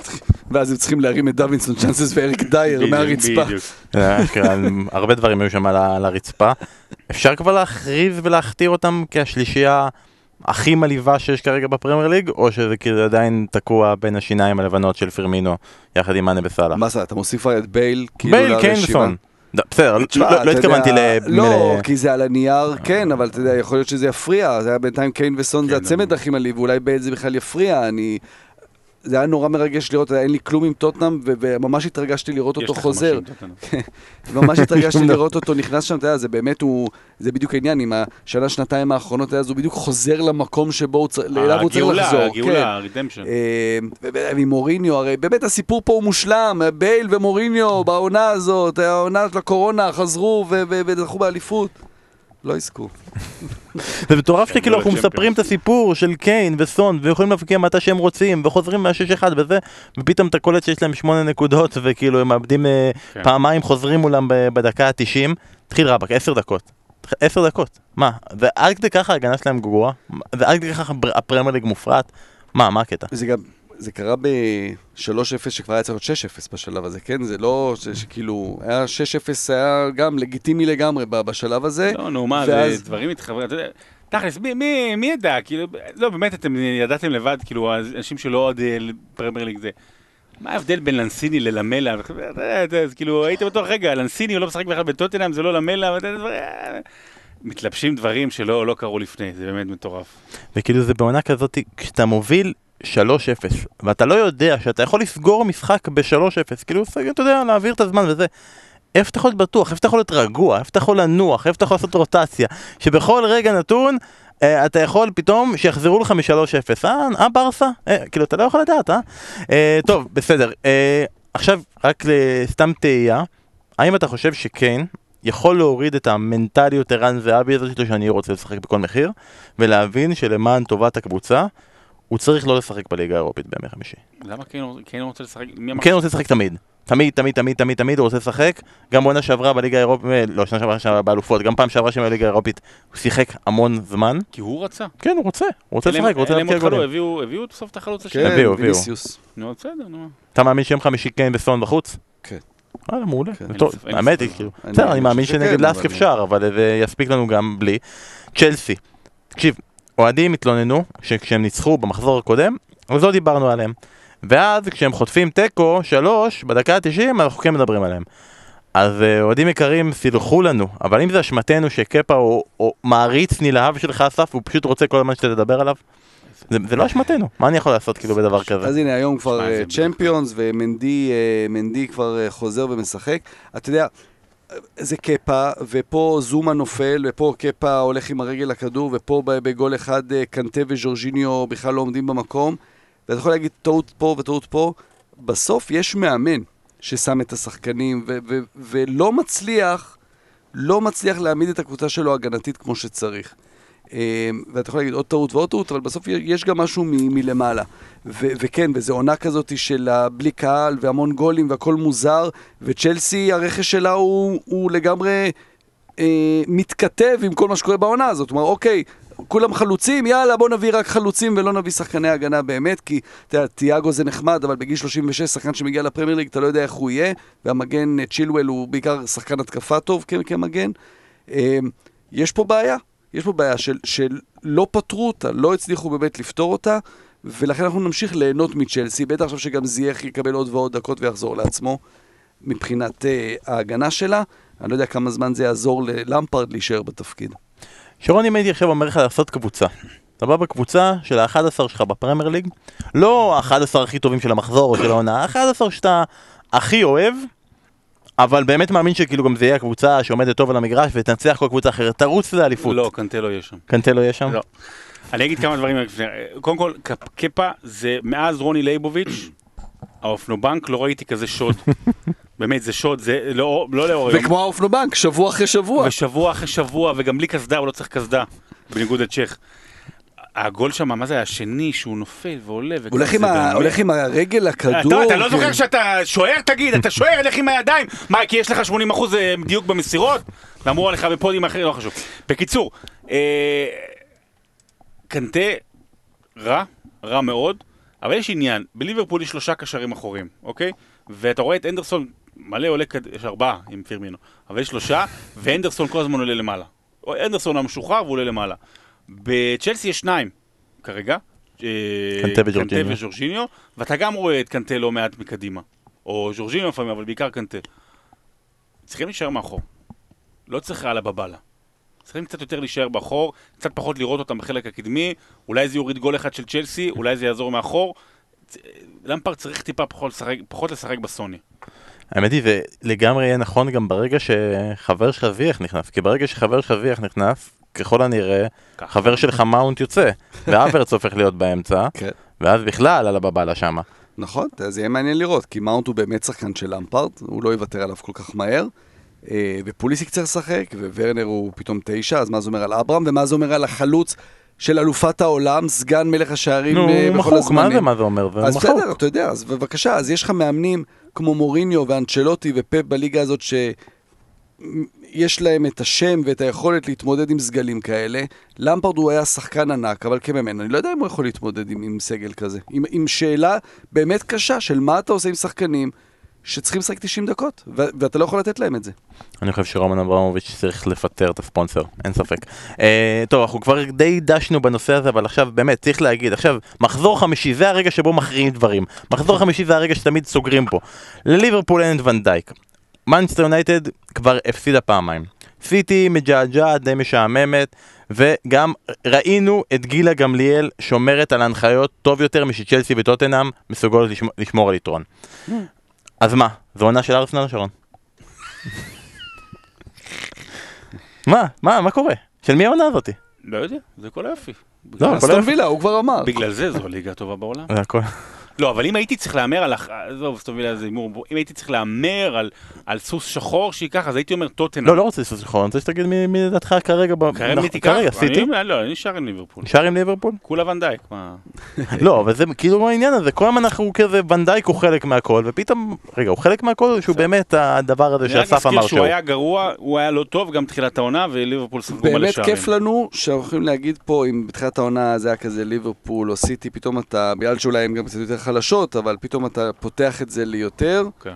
B: ואז הם צריכים להרים את דוינסון צ'אנסס ואריק דייר מהרצפה.
A: בדיוק.
C: אה, אשכרה, הרבה דברים היו שם על הרצפה. אפשר כבר להכריז ולהכתיר אותם כהשלישייה הכי מלהיבה שיש כרגע בפרמייר ליג, או שזה כאילו עדיין תקוע בין השיניים הלבנות של פרמינו יחד עם מאנה וסאלח?
B: מה זה, אתה מוסיף את בייל? כאילו
C: בייל? וסון. לא, בסדר, לא- לא התכוונתי ל...
B: לא, כי זה על הנייר, כן, אבל אתה יודע, יכול להיות שזה יפריע. זה היה בינתיים קיין וסון, זה
A: כן,
B: הצמד הכי מלהיב, ואולי בייל זה בכלל יפריע. אני... זה היה נורא מרגש לראות, אין לי כלום עם טוטנאם, וממש התרגשתי לראות אותו חוזר.
A: עם. <laughs>
B: ממש התרגשתי <laughs> לראות אותו נכנס שם, אתה יודע, זה באמת הוא, זה בדיוק העניין, עם השנה, שנתיים האחרונות, אז הוא בדיוק חוזר למקום שבו הוא צריך, אליו הוא צריך
A: הגאולה,
B: לחזור. כן.
A: הגאולה, הרידמפשן.
B: ועם מוריניו, הרי באמת הסיפור פה הוא מושלם, בייל ומוריניו בעונה הזאת, העונה של הקורונה, חזרו וזכו באליפות. לא יזכו.
C: זה מטורף שכאילו אנחנו. מספרים את הסיפור של קיין וסון ויכולים להבקיע מתי שהם רוצים וחוזרים מה-6-1 וזה ופתאום אתה קולט שיש להם 8 נקודות וכאילו הם מאבדים אה,
A: כן.
C: פעמיים חוזרים מולם בדקה ה-90 תתחיל רבאק 10 דקות. 10 דקות. מה? ועד כדי ככה ההגנה שלהם גרועה? ועד כדי ככה הבר- הפרמייר ליג מופרט מה מה הקטע?
B: זה גם, זה קרה ב-3-0 שכבר היה צריך להיות 6-0 בשלב הזה, כן? זה לא שכאילו, היה 6-0 היה גם לגיטימי לגמרי בשלב הזה.
A: לא, נו, מה,
B: ואז-
A: זה דברים מתחברים, אתה יודע, תכלס, מי- מי מי ידע, כאילו, לא, באמת, אתם ידעתם לבד, כאילו, אנשים שלא עוד אה, פרמייר ליג זה. מה ההבדל בין לנסיני ללמלה? אז כאילו, הייתם בטוח, רגע, לנסיני הוא לא משחק בכלל בטוטנאם, זה לא למלה, ואתה יודע, מתלבשים דברים שלא לא קרו לפני, זה באמת מטורף.
C: וכאילו זה בעונה כזאת כשאתה מוביל 3-0 ואתה לא יודע שאתה יכול לסגור משחק ב-3-0 כאילו אתה יודע להעביר את הזמן וזה. איפה אתה יכול להיות בטוח, איפה אתה יכול להיות רגוע, איפה אתה יכול לנוח, איפה אתה יכול לעשות רוטציה? שבכל רגע נתון אה, אתה יכול פתאום שיחזרו לך מ-3-0 אה, אה ברסה? אה, כאילו אתה לא יכול לדעת אה? אה טוב בסדר. אה, עכשיו רק לסתם תהייה. האם אתה חושב שקיין יכול להוריד את המנטליות ערן זהבי הזאת שאני רוצה לשחק בכל מחיר ולהבין שלמען טובת הקבוצה הוא צריך לא לשחק בליגה האירופית בימי חמישי.
A: למה כן כן הוא רוצה לשחק?
C: כן רוצה לשחק תמיד. תמיד, תמיד, תמיד, תמיד, תמיד הוא רוצה לשחק. גם בעונה שעברה בליגה האירופית, לא, שנה שעברה שעברה באלופות, גם פעם שעברה שם בליגה האירופית, הוא שיחק המון זמן.
A: כי הוא רצה.
C: כן, הוא רוצה, הוא רוצה לשחק, הוא רוצה להבקיע גולים.
A: הביאו הביאו בסוף את החלוץ השני.
B: כן,
C: הביאו, הביאו.
A: נו, בסדר, נו.
C: אתה מאמין שיום חמישי קיין וסון בחוץ?
B: כן.
C: וואלה, מעולה.
B: כן.
C: האמת היא. כאילו. בסדר, אני מאמין שנגד לאסק אפשר, אבל זה יספיק לנו גם בלי. צ'לסי, תקשיב, אוהדים התלוננו שכשהם ניצחו במחזור הקודם, אז לא דיברנו עליהם. ואז כשהם חוטפים תיקו, שלוש, בדקה ה-90, אנחנו כן מדברים עליהם. אז אה, אוהדים יקרים, סילחו לנו, אבל אם זה אשמתנו שקפה הוא, הוא מעריץ נלהב שלך אסף, והוא פשוט רוצה כל הזמן שאתה תדבר עליו, זה, זה לא אשמתנו, מה אני יכול לעשות כאילו בדבר כזה?
B: אז הנה, היום כבר
A: זה
B: אה, צ'מפיונס, ומנדי אה, מנדי כבר חוזר ומשחק. אתה יודע, זה קפה, ופה זומה נופל, ופה קפה הולך עם הרגל לכדור, ופה בגול אחד אה, קנטה וז'ורג'יניו בכלל לא עומדים במקום. ואתה יכול להגיד טעות פה וטעות פה. בסוף יש מאמן ששם את השחקנים, ו- ו- ולא מצליח, לא מצליח להעמיד את הקבוצה שלו הגנתית כמו שצריך. אה, ואתה יכול להגיד עוד טעות ועוד טעות, אבל בסוף יש גם משהו מ- מלמעלה. ו- וכן, וזו עונה כזאת של בלי קהל והמון גולים והכל מוזר, וצ'לסי, הרכש שלה הוא, הוא לגמרי אה, מתכתב עם כל מה שקורה בעונה הזאת. כלומר, אוקיי, כולם חלוצים, יאללה, בוא נביא רק חלוצים ולא נביא שחקני הגנה באמת, כי אתה יודע, תיאגו זה נחמד, אבל בגיל 36, שחקן שמגיע לפרמייר ליג, אתה לא יודע איך הוא יהיה, והמגן צ'ילואל הוא בעיקר שחקן התקפה טוב כמגן. אה, יש פה בעיה, יש פה בעיה של, של לא פתרו אותה, לא הצליחו באמת לפתור אותה, ולכן אנחנו נמשיך ליהנות מצ'לסי, בטח עכשיו שגם זייח יקבל עוד ועוד דקות ויחזור לעצמו מבחינת uh, ההגנה שלה. אני לא יודע כמה זמן זה יעזור ללמפרד להישאר בתפקיד.
C: שרון, אם הייתי עכשיו אומר לך לעשות קבוצה, אתה בא בקבוצה של ה-11 שלך בפרמייר ליג, לא ה-11 הכי טובים של המחזור או של העונה, ה-11 שאתה הכי אוהב, אבל באמת מאמין שכאילו גם זה יהיה הקבוצה שעומדת טוב על המגרש ותנצח כל קבוצה אחרת, תרוץ לאליפות.
A: לא, קנטה לא יהיה שם.
C: קנטה לא יהיה שם?
A: לא. אני אגיד כמה דברים. קודם כל, קפ- קפה זה מאז רוני לייבוביץ', האופנובנק, לא ראיתי כזה שוד. <laughs> באמת, זה שוד, זה לא לא לאור היום.
B: וכמו האופנובנק, שבוע אחרי שבוע.
A: ושבוע אחרי שבוע, וגם בלי קסדה, הוא לא צריך קסדה, בניגוד לצ'ך. הגול שם, מה זה היה? השני, שהוא נופל ועולה.
B: הולך עם ה- הולך עם הרגל לכדור.
A: אתה, אתה לא
B: כן.
A: זוכר שאתה שוער? תגיד, אתה שוער, לך עם הידיים. מה, כי יש לך 80% דיוק במסירות? ואמרו עליך בפודים אחרים, לא חשוב. בקיצור, אה, קנטה רע, רע מאוד, אבל יש עניין, בליברפול יש שלושה קשרים אחוריים, אוקיי? ואתה רואה את אנדרסון, מלא עולה, קד- יש ארבעה עם פירמינו, אבל יש שלושה, ואנדרסון כל הזמן עולה למעלה. אנדרסון המשוחרר והוא עולה למעלה. בצ'לסי יש שניים, כרגע. אה,
C: קנטה וג'ורג'יניו.
A: וג'ורג'יניו, ואתה גם רואה את קנטה לא מעט מקדימה. או ז'ורג'יניו לפעמים, אבל בעיקר קנטה. צריכים להישאר מאחור. לא צריך על הבבלה. צריכים קצת יותר להישאר באחור, קצת פחות לראות אותם בחלק הקדמי, אולי זה יוריד גול אחד של צ'לסי, אולי זה יעזור מאחור. צ- למפרד צריך טיפה פחות לשחק, פחות לשחק בסוני.
C: האמת היא, זה לגמרי יהיה נכון גם ברגע שחבר שלך זיח נכנס, כי ברגע שחבר שלך זיח נכנס, ככל הנראה. חבר שלך מאונט יוצא, והאברץ הופך להיות באמצע, <laughs>
B: כן.
C: ואז בכלל על הבבלה שמה.
B: נכון, זה יהיה מעניין לראות, כי מאונט הוא באמת שחקן של למפרד, הוא לא יוותר עליו כל כך מהר. אה, ופוליסיק צריך לשחק, וורנר הוא פתאום תשע, אז מה זה אומר על אברהם, ומה זה אומר על החלוץ של אלופת העולם, סגן מלך השערים
C: נו,
B: אה, בכל
C: מחוק, מה
B: הזמנים.
C: זה, מה זה אומר?
B: אז
C: מחוק.
B: בסדר, אתה יודע, אז בבקשה, אז יש לך מאמנים כמו מוריניו ואנצ'לוטי ופפ בליגה הזאת שיש להם את השם ואת היכולת להתמודד עם סגלים כאלה. למפרד הוא היה שחקן ענק, אבל כמאמן, אני לא יודע אם הוא יכול להתמודד עם, עם סגל כזה. עם, עם שאלה באמת קשה של מה אתה עושה עם שחקנים שצריכים לשחק 90 דקות, ו- ואתה לא יכול לתת להם את זה.
C: אני חושב שרומן אברמוביץ' צריך לפטר את הספונסר, אין ספק. אה, טוב, אנחנו כבר די דשנו בנושא הזה, אבל עכשיו באמת צריך להגיד, עכשיו, מחזור חמישי, זה הרגע שבו מכריעים דברים. מחזור חמישי זה הרגע שתמיד סוגרים פה. לליברפול אין את ונדייק. מנצ'סטר יונייטד כבר הפסידה פעמיים. סיטי מג'עג'עת, די משעממת, וגם ראינו את גילה גמליאל שומרת על ההנחיות טוב יותר משצ'לסי וטוטנאם מסוגלות לשמור, לשמור על יתרון. אז מה, זו עונה של ארסנל שרון? מה? מה? מה קורה? של מי העונה הזאתי?
A: לא יודע, זה כל היופי.
C: לא,
B: אסטון וילה, הוא כבר אמר.
A: בגלל זה זו הליגה הטובה בעולם.
C: זה הכל.
A: לא, אבל אם הייתי צריך להמר על, עזוב, סתום מילה, זה הימור, אם הייתי צריך להמר על, על סוס שחור שייקח, אז הייתי אומר טוטנאם.
C: לא, לא רוצה לעשות שחור, אני רוצה שתגיד מי מי לדעתך כרגע, ב-
A: כרגע
C: נכון,
A: מי תיקח?
C: כרגע, סיטי?
A: אני- לא, אני נשאר עם ליברפול.
C: נשאר עם ליברפול?
A: כולה ונדייק, מה? <laughs>
C: לא, אבל זה כאילו העניין הזה, כל הזמן אנחנו כזה, ונדייק הוא חלק מהכל, ופתאום, רגע, הוא חלק מהכל, שהוא באמת הדבר הזה
A: אני רק
C: שאסף אמר
A: מזכיר שהוא
C: שהוא.
A: היה גרוע, הוא היה לא טוב, גם תחילת העונה, וליברפול ספגו מלא
B: באמת. כיף לנו שאנחנו יכולים להגיד פה, אם בתחילת העונה זה היה כזה ליברפול או סיטי, פתאום אתה, בגלל שאולי הן גם קצת יותר חלשות, אבל פתאום אתה פותח את זה ליותר,
A: כן.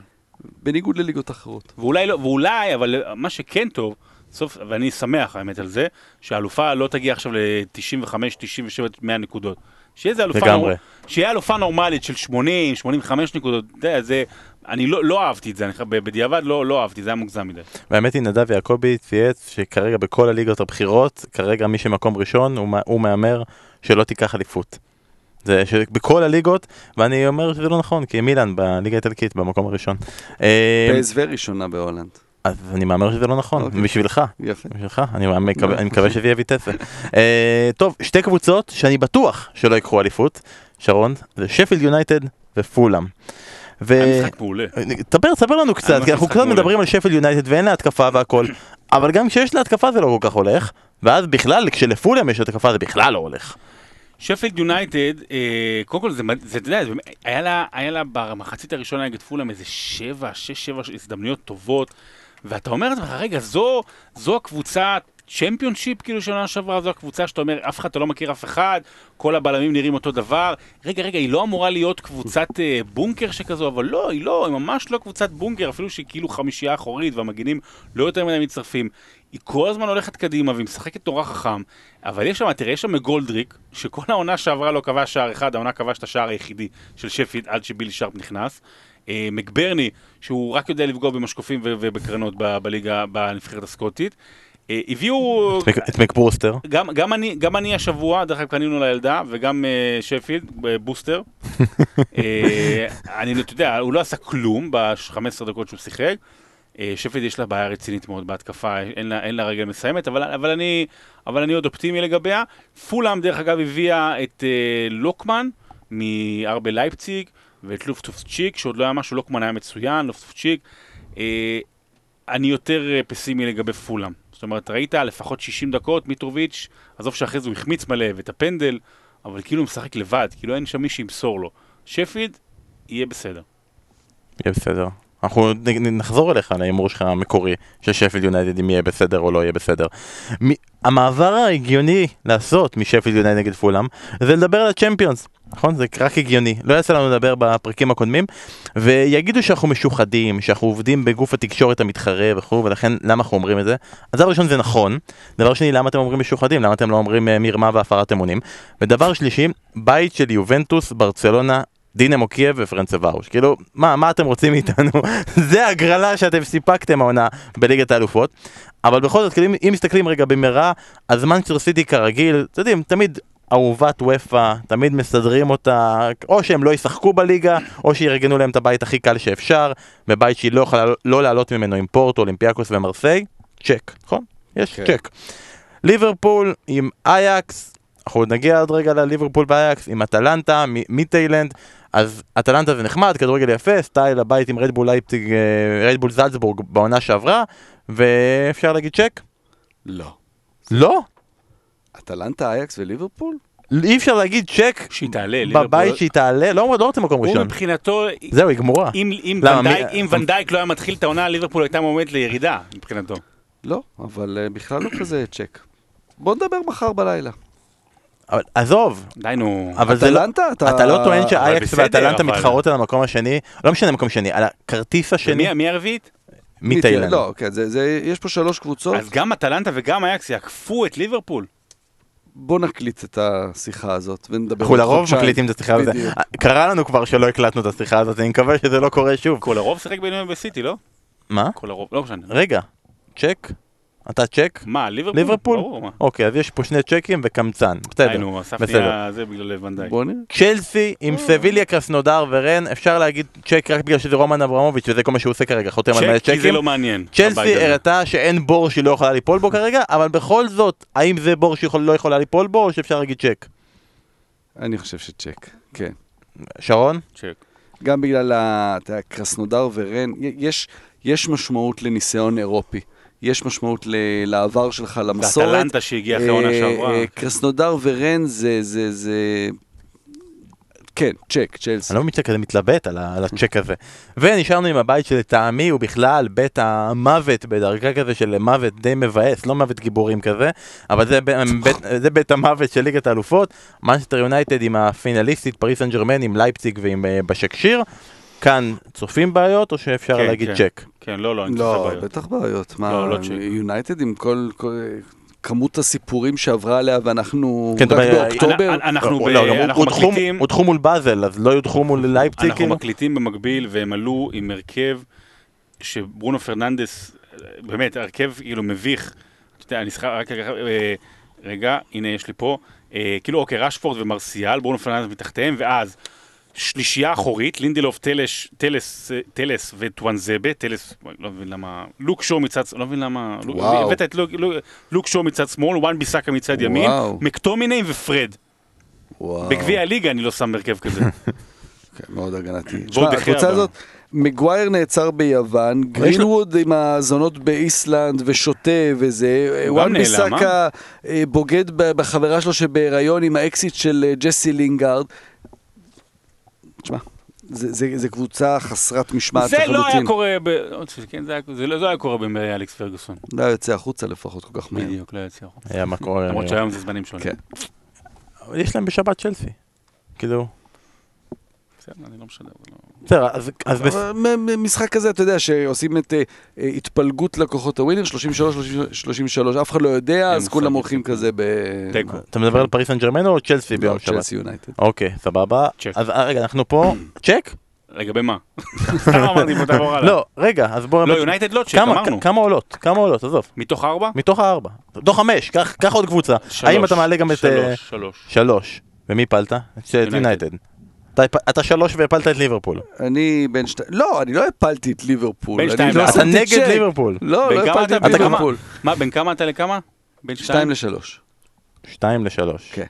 B: בניגוד לליגות אחרות.
A: ואולי לא, ואולי, אבל מה שכן טוב, סוף, ואני שמח האמת על זה, שהאלופה לא תגיע עכשיו ל-95, 97, 100 נקודות. שיהיה איזה אלופה. נור... שיהיה אלופה נורמלית של 80, 85 נקודות, אתה יודע, זה, אני לא, לא אהבתי את זה, אני, בדיעבד לא, לא אהבתי, זה היה מוגזם מדי.
C: והאמת היא, נדב יעקבי צייץ שכרגע בכל הליגות הבכירות, כרגע מי שמקום ראשון, הוא הוא מהמר שלא תיקח אליפות. זה שבכל הליגות, ואני אומר שזה לא נכון, כי מילאן בליגה האיטלקית במקום הראשון. אה,
B: פסו ראשונה בהולנד.
C: אז אני מהמר שזה לא נכון,
B: אוקיי.
C: בשבילך.
B: יפה.
C: בשבילך, אני מקווה, אני מקווה שזה יהיה ויטסה. אה, טוב, שתי קבוצות שאני בטוח שלא ייקחו אליפות, שרון, זה שפילד יונייטד ופולאם. ו...
A: היה משחק מעולה.
C: תספר, תספר לנו קצת, כי אנחנו קצת
A: מעולה.
C: מדברים על שפילד יונייטד ואין לה התקפה והכל, אבל גם כשיש לה התקפה זה לא כל כך הולך, ואז בכלל, כשלפולאם יש התקפה זה בכלל לא הולך.
A: שפילד יונייטד, אה, קודם כל זה, אתה יודע, היה לה, היה לה במחצית הראשונה נגד פולאם איזה שבע, שש, שבע הזדמנויות טובות, ואתה אומר לעצמך, רגע, זו, זו הקבוצה צ'מפיונשיפ כאילו של שעברה, זו הקבוצה שאתה אומר, אף אחד, אתה לא מכיר אף אחד, כל הבלמים נראים אותו דבר. רגע, רגע, היא לא אמורה להיות קבוצת אה, בונקר שכזו, אבל לא, היא לא, היא ממש לא קבוצת בונקר, אפילו שהיא כאילו חמישייה אחורית והמגינים לא יותר מדי מצטרפים. היא כל הזמן הולכת קדימה והיא משחקת נורא חכם, אבל יש שם, תראה, יש שם גולדריק, שכל העונה שעברה לא כבש שער אחד, העונה כבש את השער היחידי של שפיד עד שבילי שרפ נכנס. אה, מקברני, שהוא רק יודע לפגוע במשקופים ובקרנות בליגה, בנבחרת הסקוטית. אה, הביאו,
C: את מק- את מקברוסטר.
A: גם, גם, אני, גם אני השבוע, דרך אגב קנינו לילדה, וגם uh, שפילד, אה, בוסטר. <laughs> אה, אני, אתה יודע, הוא לא עשה כלום ב-15 דקות שהוא שיחק. אה, שפילד יש לה בעיה רצינית מאוד בהתקפה, אין לה, אין לה רגל מסיימת, אבל, אבל, אני, אבל אני עוד אופטימי לגביה. פולאם, דרך אגב, הביאה את אה, לוקמן מארבה לייפציג, ואת לופטופצ'יק, שעוד לא היה משהו, לוקמן היה מצוין, לופטופצ'יק. אה, אני יותר אה, פסימי לגבי פולאם. זאת אומרת, ראית לפחות 60 דקות, מיטרוביץ', עזוב שאחרי זה הוא החמיץ מלא, ואת הפנדל, אבל כאילו הוא משחק לבד, כאילו אין שם מי שימסור לו. שפילד, יהיה בסדר.
C: יהיה בסדר. אנחנו נחזור אליך להימור שלך המקורי של שפילד יונייטד אם יהיה בסדר או לא יהיה בסדר. מ- המעבר ההגיוני לעשות משפילד יונייטד נגד פולאם זה לדבר על הצ'מפיונס. נכון? זה רק הגיוני. לא יצא לנו לדבר בפרקים הקודמים ויגידו שאנחנו משוחדים, שאנחנו עובדים בגוף התקשורת המתחרה וכו' ולכן למה אנחנו אומרים את זה? אז דבר ראשון זה נכון. דבר שני למה אתם אומרים משוחדים? למה אתם לא אומרים אה, מרמה והפרת אמונים? ודבר שלישי, בית של יובנטוס, ברצלונה, דינמו קייב ופרנצווארוש. כאילו, מה, מה אתם רוצים מאיתנו? <laughs> זה הגרלה שאתם סיפקתם העונה בליגת האלופות. אבל בכל זאת, כאילו, אם, אם מסתכלים רגע במהרה, אז מנצ'סטר סיטי כרגיל, אתם יודעים, תמיד אהובת אופ"א, תמיד מסדרים אותה, או שהם לא ישחקו בליגה, או שיארגנו להם את הבית הכי קל שאפשר, בבית שהיא לא יכולה לא לעלות ממנו עם פורטו, אולימפיאקוס ומרסיי, צ'ק, נכון? יש
B: כן.
C: צ'ק. ליברפול עם אייאקס, אנחנו נגיע עוד רגע לליברפול ואייאקס, עם אטלנטה, מ- אז אטלנטה זה נחמד, כדורגל יפה, style הבית עם רדבול לייפציג, אה, רדבול זלצבורג בעונה שעברה, ואפשר להגיד צ'ק?
B: לא.
C: לא?
B: אטלנטה, אייאקס וליברפול?
C: אי אפשר להגיד צ'ק
A: שהיא תעלה,
C: בבית שהיא תעלה, לא לא רוצה מקום
A: הוא
C: ראשון.
A: מבחינתו,
C: זהו, היא גמורה.
A: אם, אם,
C: למה,
A: ונדייק,
C: מי-
A: אם ונדייק לא היה מתחיל את העונה, ליברפול הייתה מועמדת לירידה, מבחינתו.
B: לא, אבל אה, בכלל לא כזה צ'ק. בוא נדבר מחר בלילה.
C: אבל עזוב,
A: די נו.
C: אבל זה לא...
B: אטלנטה, אתה...
C: אתה לא טוען שאייקס ואטלנטה מתחרות על המקום השני, לא משנה מקום שני, על הכרטיס השני
A: מי הרביעית?
C: מתאילנד.
B: לא, כן, זה, זה, יש פה שלוש קבוצות.
A: אז גם אטלנטה וגם אייקס יעקפו את ליברפול.
B: בוא נקליט את השיחה הזאת ונדבר
C: אנחנו לרוב. מקליטים את השיחה הזאת.
B: בדיוק.
C: קרה לנו כבר שלא הקלטנו את השיחה הזאת, אני מקווה שזה לא קורה שוב.
A: כל הרוב שיחק בינוני בסיטי, לא?
C: מה?
A: כל הרוב, לא משנה.
C: רגע, צ'ק? אתה צ'ק?
A: מה, ליברפול?
C: ליברפול?
A: ברור, מה.
C: אוקיי, אז יש פה שני צ'קים וקמצן. בסדר,
A: די נו, אסף
C: בסדר.
A: נהיה זה בגלל.
B: בוא נראה.
C: צ'לסי עם סביליה, קרסנודר ורן, אפשר להגיד צ'ק רק בגלל שזה רומן אברמוביץ' וזה כל מה שהוא עושה כרגע, חותם על מלא
A: צ'ק, כי זה
C: צ'קים.
A: לא מעניין.
C: צ'לסי. הראתה שאין בור שהיא לא יכולה ליפול בו כרגע, אבל בכל זאת, האם זה בור שהיא לא יכולה ליפול בו, או שאפשר להגיד צ'ק?
B: אני חושב שצ'ק, כן.
C: שרון?
A: צ'ק.
B: גם בגלל ה- אתה יודע, קרסנודר ורן, יש משמעות לניסיון אירופי. יש משמעות ל- לעבר שלך, למסורת.
A: ואטלנטה שהגיע אחרי עונה
B: אה,
A: שעברה.
B: אה, קרסנודר ורן זה, זה, זה... כן, צ'ק, צ'לסי.
C: אני לא מבין כזה מתלבט על על הצ'ק הזה. ונשארנו עם הבית שלטעמי הוא בכלל בית המוות בדרגה כזה של מוות די מבאס, לא מוות גיבורים כזה, אבל זה בית- זה בית המוות של ליגת האלופות. מנצ'סטר יונייטד עם הפינליסטית, פריס סן ג'רמן עם לייפציג ועם אה, באשקשהיר. כאן צופים בעיות או שאפשר
A: כן,
C: להגיד
A: כן.
C: צ'ק?
A: כן, לא, לא, אני
B: לא,
A: צופה בעיות.
B: בטח בעיות. מה,
A: לא, לא צ'ק.
B: יונייטד עם כל, כל כמות הסיפורים שעברה עליה ואנחנו
C: כן,
B: רק
C: אבל-
B: באוקטובר.
A: אנ- אנחנו ב-
C: לא, גם
A: אנחנו מקליטים-
C: הודחו מול באזל, אז לא יודחו מול לייפציג?
A: אנחנו? מקליטים במקביל, והם עלו עם הרכב שברונו פרננדס, באמת, הרכב כאילו מביך. אתה יודע, אני צריכה רק רגע, אה, רגע, הנה יש לי פה, אה, כאילו אוקיי, רשפורד ומרסיאל, ברונו פרננדס מתחתיהם, ואז שלישייה אחורית, לינדלוף, טלס, אה, טלס וטואנזבה, טלס, לא מבין למה, לוק שואו מצד, לא מבין למה. הבאת את לוק- לוק- לוק שואו מצד שמאל, וואן ביסאקה מצד ימין,
B: וואו.
A: מקטומיני ופרד. בגביע הליגה אני לא שם הרכב כזה. <laughs>
B: כן, מאוד הגנתי.
A: דחיה
B: הקבוצה. הזאת, מגווייר נעצר ביוון, גרינווד עם הזונות באיסלנד ושותה וזה, וואן
A: נעלם,
B: ביסאקה אה, בוגד בחברה שלו שבהיריון עם האקסיט של אה, ג'סי לינגארד. תשמע, זה- זה זה קבוצה חסרת משמעת
A: זה
B: לחלוטין.
A: לא היה קורה, ב... כן, זה, היה... זה לא זה לא היה קורה בימי אלכס פרגוסון.
B: לא היה יוצא החוצה לפחות כל כך מהר.
A: בדיוק, לא יצא החוצה.
C: היה מה קורה.
A: למרות שהיום זה זמנים שונים.
B: כן.
C: אבל יש להם בשבת צ'לסי. כאילו,
A: בסדר, אני לא משנה. זה לא-
C: בסדר, אז- אז בס-
B: אבל משחק כזה, אתה יודע, שעושים את אה, אה, התפלגות לקוחות הווינר, 33, 33, אף אחד לא יודע, אז
A: מושג.
B: כולם הולכים כזה ב...
A: תיקו.
C: אתה מדבר על פריס סן ג'רמן או צ'לסי ביום
B: לא,
C: שבת?
B: צ'לסי יונייטד.
C: אוקיי, סבבה.
A: צ'ק.
C: אז אה, רגע, אנחנו פה, צ'ק?
A: לגבי מה? <laughs> סתם אמרתי, בוא תעבור הלאה.
C: לא, רגע, אז בואו...
A: לא, יונייטד לא צ'ק,
C: כמה-
A: אמרנו.
C: כמה עולות? כמה עולות? עזוב.
A: מתוך ארבע?
C: מתוך הארבע. מתוך חמש, קח עוד קבוצה. האם
A: שלוש.
C: אתה מעלה גם את...
A: שלוש, שלוש.
C: ומי? את יונייטד. אתה שלוש והפלת את ליברפול.
B: אני בין שתיים, לא, אני לא הפלתי את ליברפול.
A: בין שתיים
B: לא.
C: אתה נגד
B: צ'ק.
C: ליברפול.
B: לא, לא הפלתי? את? ליברפול.
A: מה, בין כמה אתה לכמה? בין
B: שתיים
A: שתיים?
B: לשלוש.
C: שתיים לשלוש.
B: כן.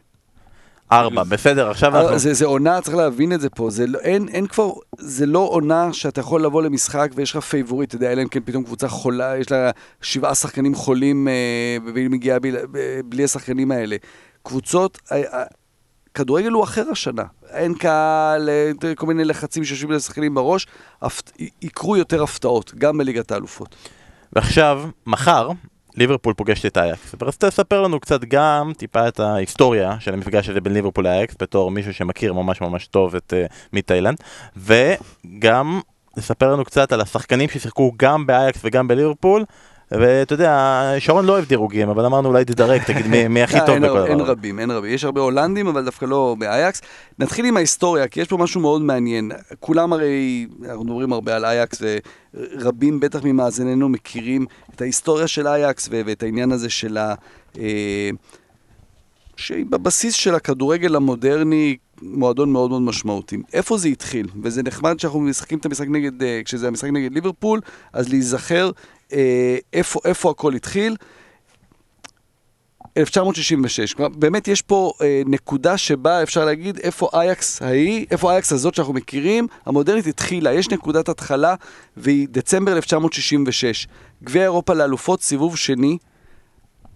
C: ארבע, בסדר, עכשיו אנחנו...
B: זה, זה עונה, צריך להבין את זה פה, זה לא, אין, אין כבר, זה לא עונה שאתה יכול לבוא למשחק ויש לך פייבוריט, אתה יודע, אלא אם כן פתאום קבוצה חולה, יש לה שבעה שחקנים חולים אה, והיא מגיעה בלי השחקנים האלה. קבוצות, כדורגל הוא אחר השנה, אין קהל, כל מיני לחצים שיושבים לשחקנים בראש, יקרו יותר הפתעות, גם בליגת האלופות.
C: ועכשיו, מחר, ליברפול פוגשת את אייקס. ורצית לספר לנו קצת גם טיפה את ההיסטוריה של המפגש הזה בין ליברפול לאייקס, בתור מישהו שמכיר ממש ממש טוב את uh, מתאילנד, וגם לספר לנו קצת על השחקנים ששיחקו גם באייקס וגם בליברפול. ואתה יודע, שרון לא אוהב דירוגים, אבל אמרנו אולי תדרג, תגיד מי, מי הכי <laughs>
B: אה,
C: טוב
B: אין,
C: בכל
B: הר- אין
C: דבר.
B: רבים, אין רבים. יש הרבה הולנדים, אבל דווקא לא באייקס. נתחיל עם ההיסטוריה, כי יש פה משהו מאוד מעניין. כולם הרי, אנחנו מדברים הרבה על אייקס, ורבים בטח ממאזיננו מכירים את ההיסטוריה של אייקס ואת העניין הזה של ה... אה, שהיא בבסיס של הכדורגל המודרני, מועדון מאוד מאוד משמעותי. איפה זה התחיל? וזה נחמד שאנחנו משחקים את המשחק נגד, אה, כשזה המשחק נגד ליברפול, אז להיזכר אה, איפה, איפה הכל התחיל. 1966, כלומר, באמת יש פה אה, נקודה שבה אפשר להגיד איפה אייקס ההיא, איפה אייקס הזאת שאנחנו מכירים, המודרנית התחילה, יש נקודת התחלה והיא דצמבר 1966. גביע אירופה לאלופות, סיבוב שני,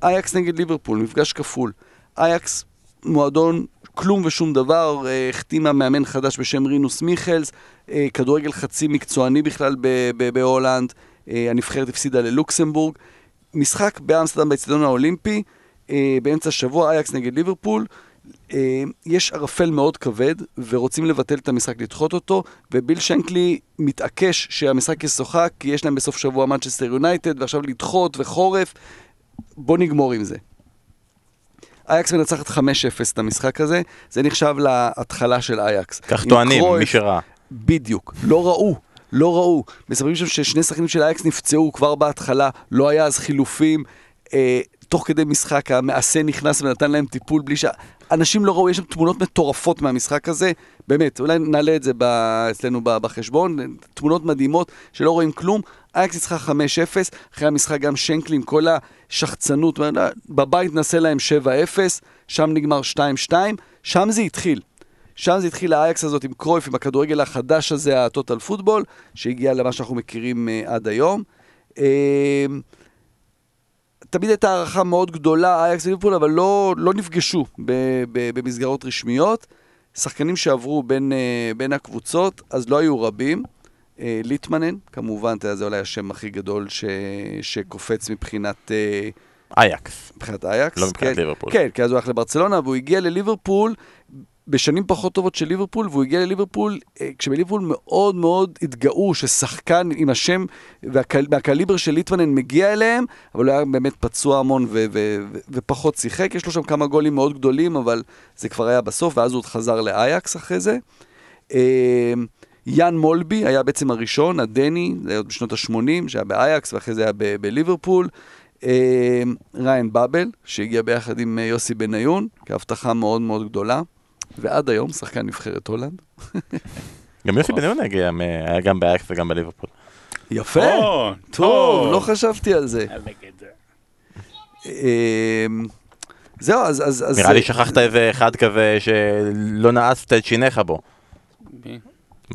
B: אייקס נגד ליברפול, מפגש כפול. אייקס, מועדון כלום ושום דבר, אה, החתימה מאמן חדש בשם רינוס מיכלס, אה, כדורגל חצי מקצועני בכלל בהולנד, אה, הנבחרת הפסידה ללוקסמבורג. משחק באמסטרדם באצטדיון האולימפי, באמצע השבוע, אייקס נגד ליברפול. יש ערפל מאוד כבד, ורוצים לבטל את המשחק, לדחות אותו, וביל שנקלי מתעקש שהמשחק ישוחק, כי יש להם בסוף שבוע מנצ'סטר יונייטד, ועכשיו לדחות וחורף. בוא נגמור עם זה. אייקס מנצחת 5-0 את המשחק הזה, זה נחשב להתחלה של אייקס.
C: כך טוענים,
B: קרויף,
C: מי שראה.
B: בדיוק. לא ראו, לא ראו. מספרים שם ששני שחקנים של אייקס נפצעו כבר בהתחלה, לא היה אז חילופים. אה, תוך כדי משחק המעשה נכנס ונתן להם טיפול בלי ש... אנשים לא ראו, יש שם תמונות מטורפות מהמשחק הזה. באמת, אולי נעלה את זה ב... אצלנו ב- בחשבון. תמונות מדהימות שלא רואים כלום. אייקס ניצחה 5-0, אחרי המשחק גם שנקלי עם כל השחצנות. בבית נעשה להם 7-0, שם נגמר 2-2, שם זה התחיל. שם זה התחיל האייקס הזאת עם קרויף, עם הכדורגל החדש הזה, הטוטל פוטבול, שהגיע למה שאנחנו מכירים אה, עד היום. אה, תמיד הייתה הערכה מאוד גדולה, אייקס וליברפול, אבל לא, לא נפגשו ב, ב, במסגרות רשמיות. שחקנים שעברו בין, אה, בין הקבוצות, אז לא היו רבים. אה, ליטמנן, כמובן, אתה יודע, זה אולי השם הכי גדול ש, שקופץ מבחינת... אה,
C: אייקס.
B: מבחינת אייקס.
C: לא מבחינת
B: כן,
C: ליברפול.
B: כן, כי אז הוא הלך לברצלונה, והוא הגיע לליברפול בשנים פחות טובות של ליברפול, והוא הגיע לליברפול, אה, כשבליברפול מאוד מאוד התגאו ששחקן עם השם והקל, מהקליבר של ליטוונן מגיע אליהם, אבל הוא היה באמת פצוע המון ו- ו- ו- ופחות שיחק. יש לו שם כמה גולים מאוד גדולים, אבל זה כבר היה בסוף, ואז הוא עוד חזר לאייקס אחרי זה. יאן מולבי היה בעצם הראשון, הדני, זה היה עוד בשנות ה-80, שהיה באייקס, ואחרי זה היה בליברפול. אה, ריין באבל, שהגיע ביחד עם אה, יוסי בניון, כהבטחה מאוד מאוד גדולה. ועד היום שחקן נבחרת הולנד.
C: גם יוסי בניון הגיע, היה גם באייקס וגם בליברפול.
B: יפה, טוב, לא חשבתי על זה. אה, זהו, אז... אז- אז-
C: נראה לי שכחת איזה אחד כזה שלא נעצת את שיניך בו.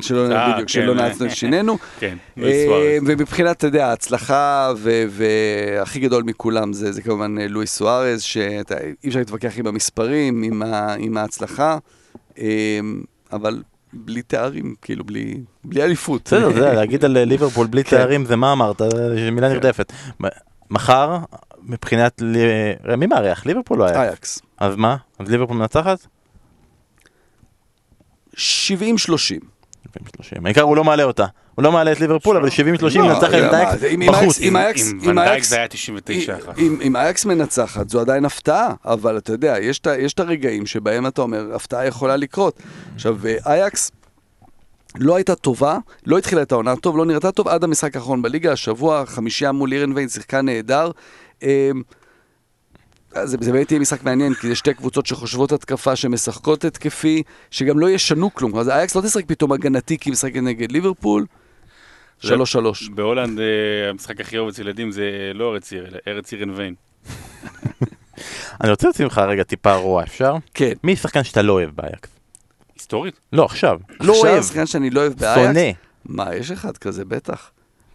B: שלא,
A: אה,
B: בדיוק,
A: כן.
B: שלא נעצנו את שינינו. <laughs>
A: כן,
B: אה,
A: סוארז.
B: ומבחינת, אתה יודע, ההצלחה והכי גדול מכולם זה, זה כמובן אה, לואיס סוארז, שאי אפשר להתווכח עם המספרים, עם, ה- עם ההצלחה, אבל בלי תארים, כאילו, בלי, בלי אליפות.
C: בסדר, זה <laughs> להגיד על ליברפול בלי
B: כן.
C: תארים זה מה אמרת, זה מילה נרדפת. מ- מחר, מבחינת, מי מארח? ליברפול לא היה.
B: אייקס.
C: אז מה? אז ליברפול מנצחת?
B: 70-30.
C: 70-30. העיקר הוא לא מעלה אותה. הוא לא מעלה את ליברפול, אבל 70-30
B: לא,
C: מנצחת את
B: זה- אם- אם
C: בחוץ.
A: עם ונדייק זה היה 99 אחת.
B: אם, אייקס מנצחת, זו עדיין הפתעה, אבל אתה יודע, יש, את הרגעים שבהם אתה אומר, הפתעה יכולה לקרות. עכשיו, אה, אייקס לא הייתה טובה, לא התחילה את העונה טוב, לא נראתה טוב עד המשחק האחרון בליגה, השבוע, חמישייה מול אירנביין, שיחקה נהדר. אה, זה, זה באמת יהיה משחק מעניין, כי זה שתי קבוצות שחושבות התקפה, שמשחקות התקפי, שגם לא ישנו כלום. אז אייקס לא תשחק פתאום הגנתי כי היא משחקת נגד ליברפול.
A: זה-
B: שלוש שלוש.
A: בהולנד אה, המשחק הכי אהוב אצל ילדים זה לא ארץ עיר, אלא ארץ עיר אין ויין. <laughs>
C: אני רוצה להוציא ממך רגע טיפה רוע, אפשר?
B: כן.
C: מי שחקן שאתה לא אוהב באייקס?
A: היסטורית?
C: לא, עכשיו. לא
B: עכשיו
C: אוהב.
B: שחקן שאני לא אוהב באייקס.
C: שונא.
B: מה, יש אחד כזה, בטח.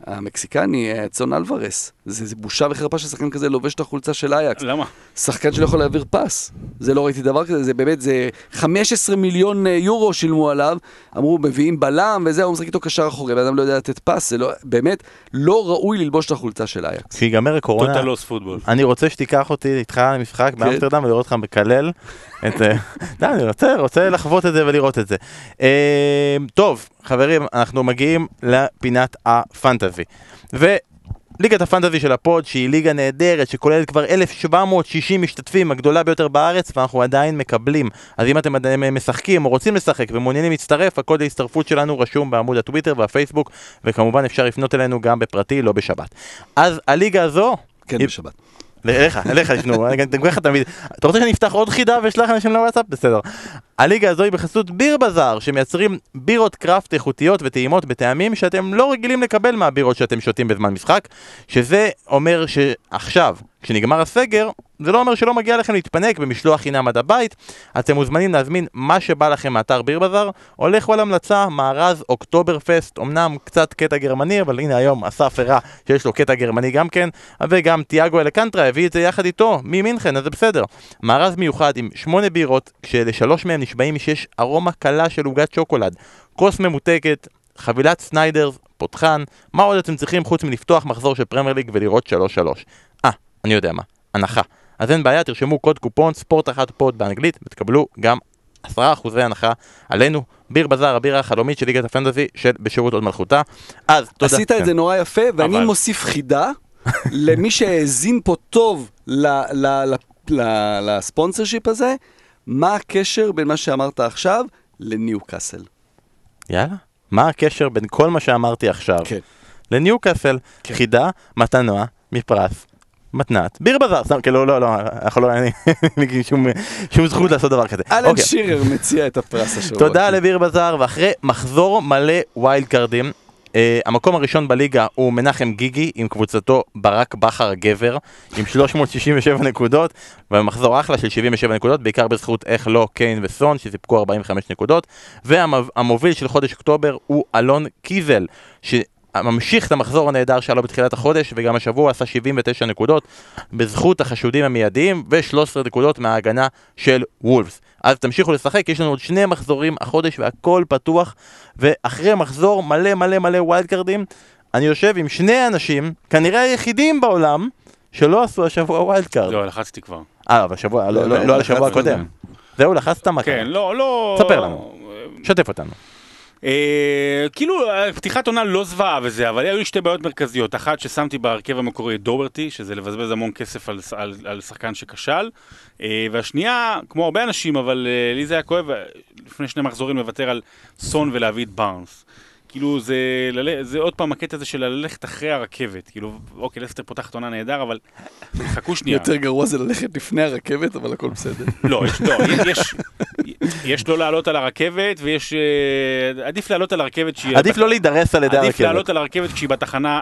B: המקסיקני, אה, אדסון אלוורס. זה, זה בושה וחרפה ששחקן כזה לובש את החולצה של אייקס.
A: למה?
B: שחקן שלא יכול להעביר פס. זה לא ראיתי דבר כזה, זה באמת, זה 15 מיליון אה, יורו שילמו עליו. אמרו, מביאים בלם וזה, הוא משחק איתו קשר אחורי, בן אדם לא יודע לתת פס, זה לא, באמת, לא ראוי ללבוש את החולצה של אייקס.
C: כשיגמר הקורונה,
A: טוטלוס פוטבול.
C: אני רוצה שתיקח אותי איתך למשחק
B: כן.
C: באמסטרדם ולראות אותך מקלל את... אה, <laughs> די, אני רוצה, רוצה לחוות את זה ולראות את זה. אה, טוב, חברים, אנחנו מגיעים לפינת הפנטזי. וליגת הפנטזי של הפוד, שהיא ליגה נהדרת, שכוללת כבר 1,760 משתתפים, הגדולה ביותר בארץ, ואנחנו עדיין מקבלים. אז אם אתם עדיין משחקים או רוצים לשחק ומעוניינים להצטרף, הקוד להצטרפות שלנו רשום בעמוד הטוויטר והפייסבוק, וכמובן אפשר לפנות אלינו גם בפרטי, לא בשבת. אז הליגה הזו...
B: כן,
C: היא-
B: בשבת.
C: אליך, אליך ישנו, אני גם ככה תמיד, אתה רוצה שאני אפתח עוד חידה ואשלח אנשים לוואטסאפ? בסדר. הליגה הזו היא בחסות ביר בזאר, שמייצרים בירות קראפט איכותיות וטעימות בטעמים שאתם לא רגילים לקבל מהבירות שאתם שותים בזמן משחק, שזה אומר שעכשיו, כשנגמר הסגר, זה לא אומר שלא מגיע לכם להתפנק במשלוח חינם עד הבית, אתם מוזמנים להזמין מה שבא לכם מאתר ביר בזאר, או על המלצה, מארז אוקטובר פסט, אמנם קצת קטע גרמני, אבל הנה היום אסף הראה שיש לו קטע גרמני גם כן, וגם תיאגו אלקנטרה הביא את זה יחד איתו, ממינכן, אז זה בסדר. מארז מיוחד עם שמונה בירות, כשלשלוש מהם נשבעים שיש ארומה קלה של עוגת שוקולד, כוס ממותקת, חבילת סניידרס, פותחן, מה עוד אתם צריכים חוץ מלפתוח מחזור של פרמייר ליג ולראות 3-3? אני יודע מה, הנחה. אז אין בעיה, תרשמו קוד קופון ספורט אחת פוד באנגלית ותקבלו גם 10% הנחה עלינו, ביר בזאר, הבירה החלומית של ליגת הפנטזי של בשירות הוד מלכותה. אז תודה.
B: עשית את
C: כן.
B: זה נורא יפה, ואני
A: אבל-
B: מוסיף חידה <laughs> למי שהאזין פה טוב ל- ל- ל- ל- ל sponsorship הזה, מה הקשר בין מה שאמרת עכשיו לניו קאסל?
C: יאללה. מה הקשר בין כל מה שאמרתי עכשיו
B: כן.
C: לניו קאסל? חידה, מתנוע, מפרס, מתנת, ביר בזאר, סתם, כאילו, לא, לא, אנחנו לא, <laughs> אין לי- שום- זכות לעשות דבר כזה.
B: אלן
C: אוקיי.
B: שירר מציע את הפרס השבוע.
C: תודה לביר בזאר, ואחרי מחזור מלא ווילד קארדים, אה, המקום הראשון בליגה הוא מנחם גיגי עם קבוצתו ברק בכר הגבר עם 367 נקודות ומחזור אחלה של 77 נקודות בעיקר בזכות איך לא קיין וסון שסיפקו 45 נקודות והמוביל של חודש אוקטובר הוא אלון קיזל שממשיך את המחזור הנהדר שהיה לו בתחילת החודש וגם השבוע עשה 79 נקודות בזכות החשודים המיידיים ו-13 נקודות מההגנה של וולפס אז תמשיכו לשחק, יש לנו עוד שני מחזורים החודש והכל פתוח ואחרי מחזור מלא מלא מלא ווילד קארדים אני יושב עם שני אנשים, כנראה היחידים בעולם שלא עשו השבוע wild card.
A: לא, לחצתי כבר.
C: אה, בשבוע, לא, לא, לא על השבוע הקודם. זהו, לחצת מה
A: כן? לא, לא...
C: ספר לנו. שתף אותנו.
A: אה, כאילו, פתיחת עונה לא זוועה וזה, אבל היו לי שתי בעיות מרכזיות. אחת, ששמתי בהרכב המקורי את דוברטי, שזה לבזבז המון כסף על, על, על שחקן שכשל. אה, והשנייה, כמו הרבה אנשים, אבל אה, לי זה היה כואב, לפני שני מחזורים לוותר על סון ולהביא את בארנס. כאילו זה. זה עוד פעם הקטע הזה של ללכת אחרי הרכבת, כאילו, אוקיי, לסטר פותחת עונה נהדר, אבל חכו שנייה.
B: יותר גרוע זה ללכת לפני הרכבת, אבל הכל בסדר.
A: לא, יש, לא, יש, יש לא לעלות על הרכבת, ויש... אה, עדיף לעלות על הרכבת שהיא...
C: עדיף לא להידרס על ידי
A: עדיף
C: הרכבת.
A: לעלות על הרכבת כשהיא בתחנה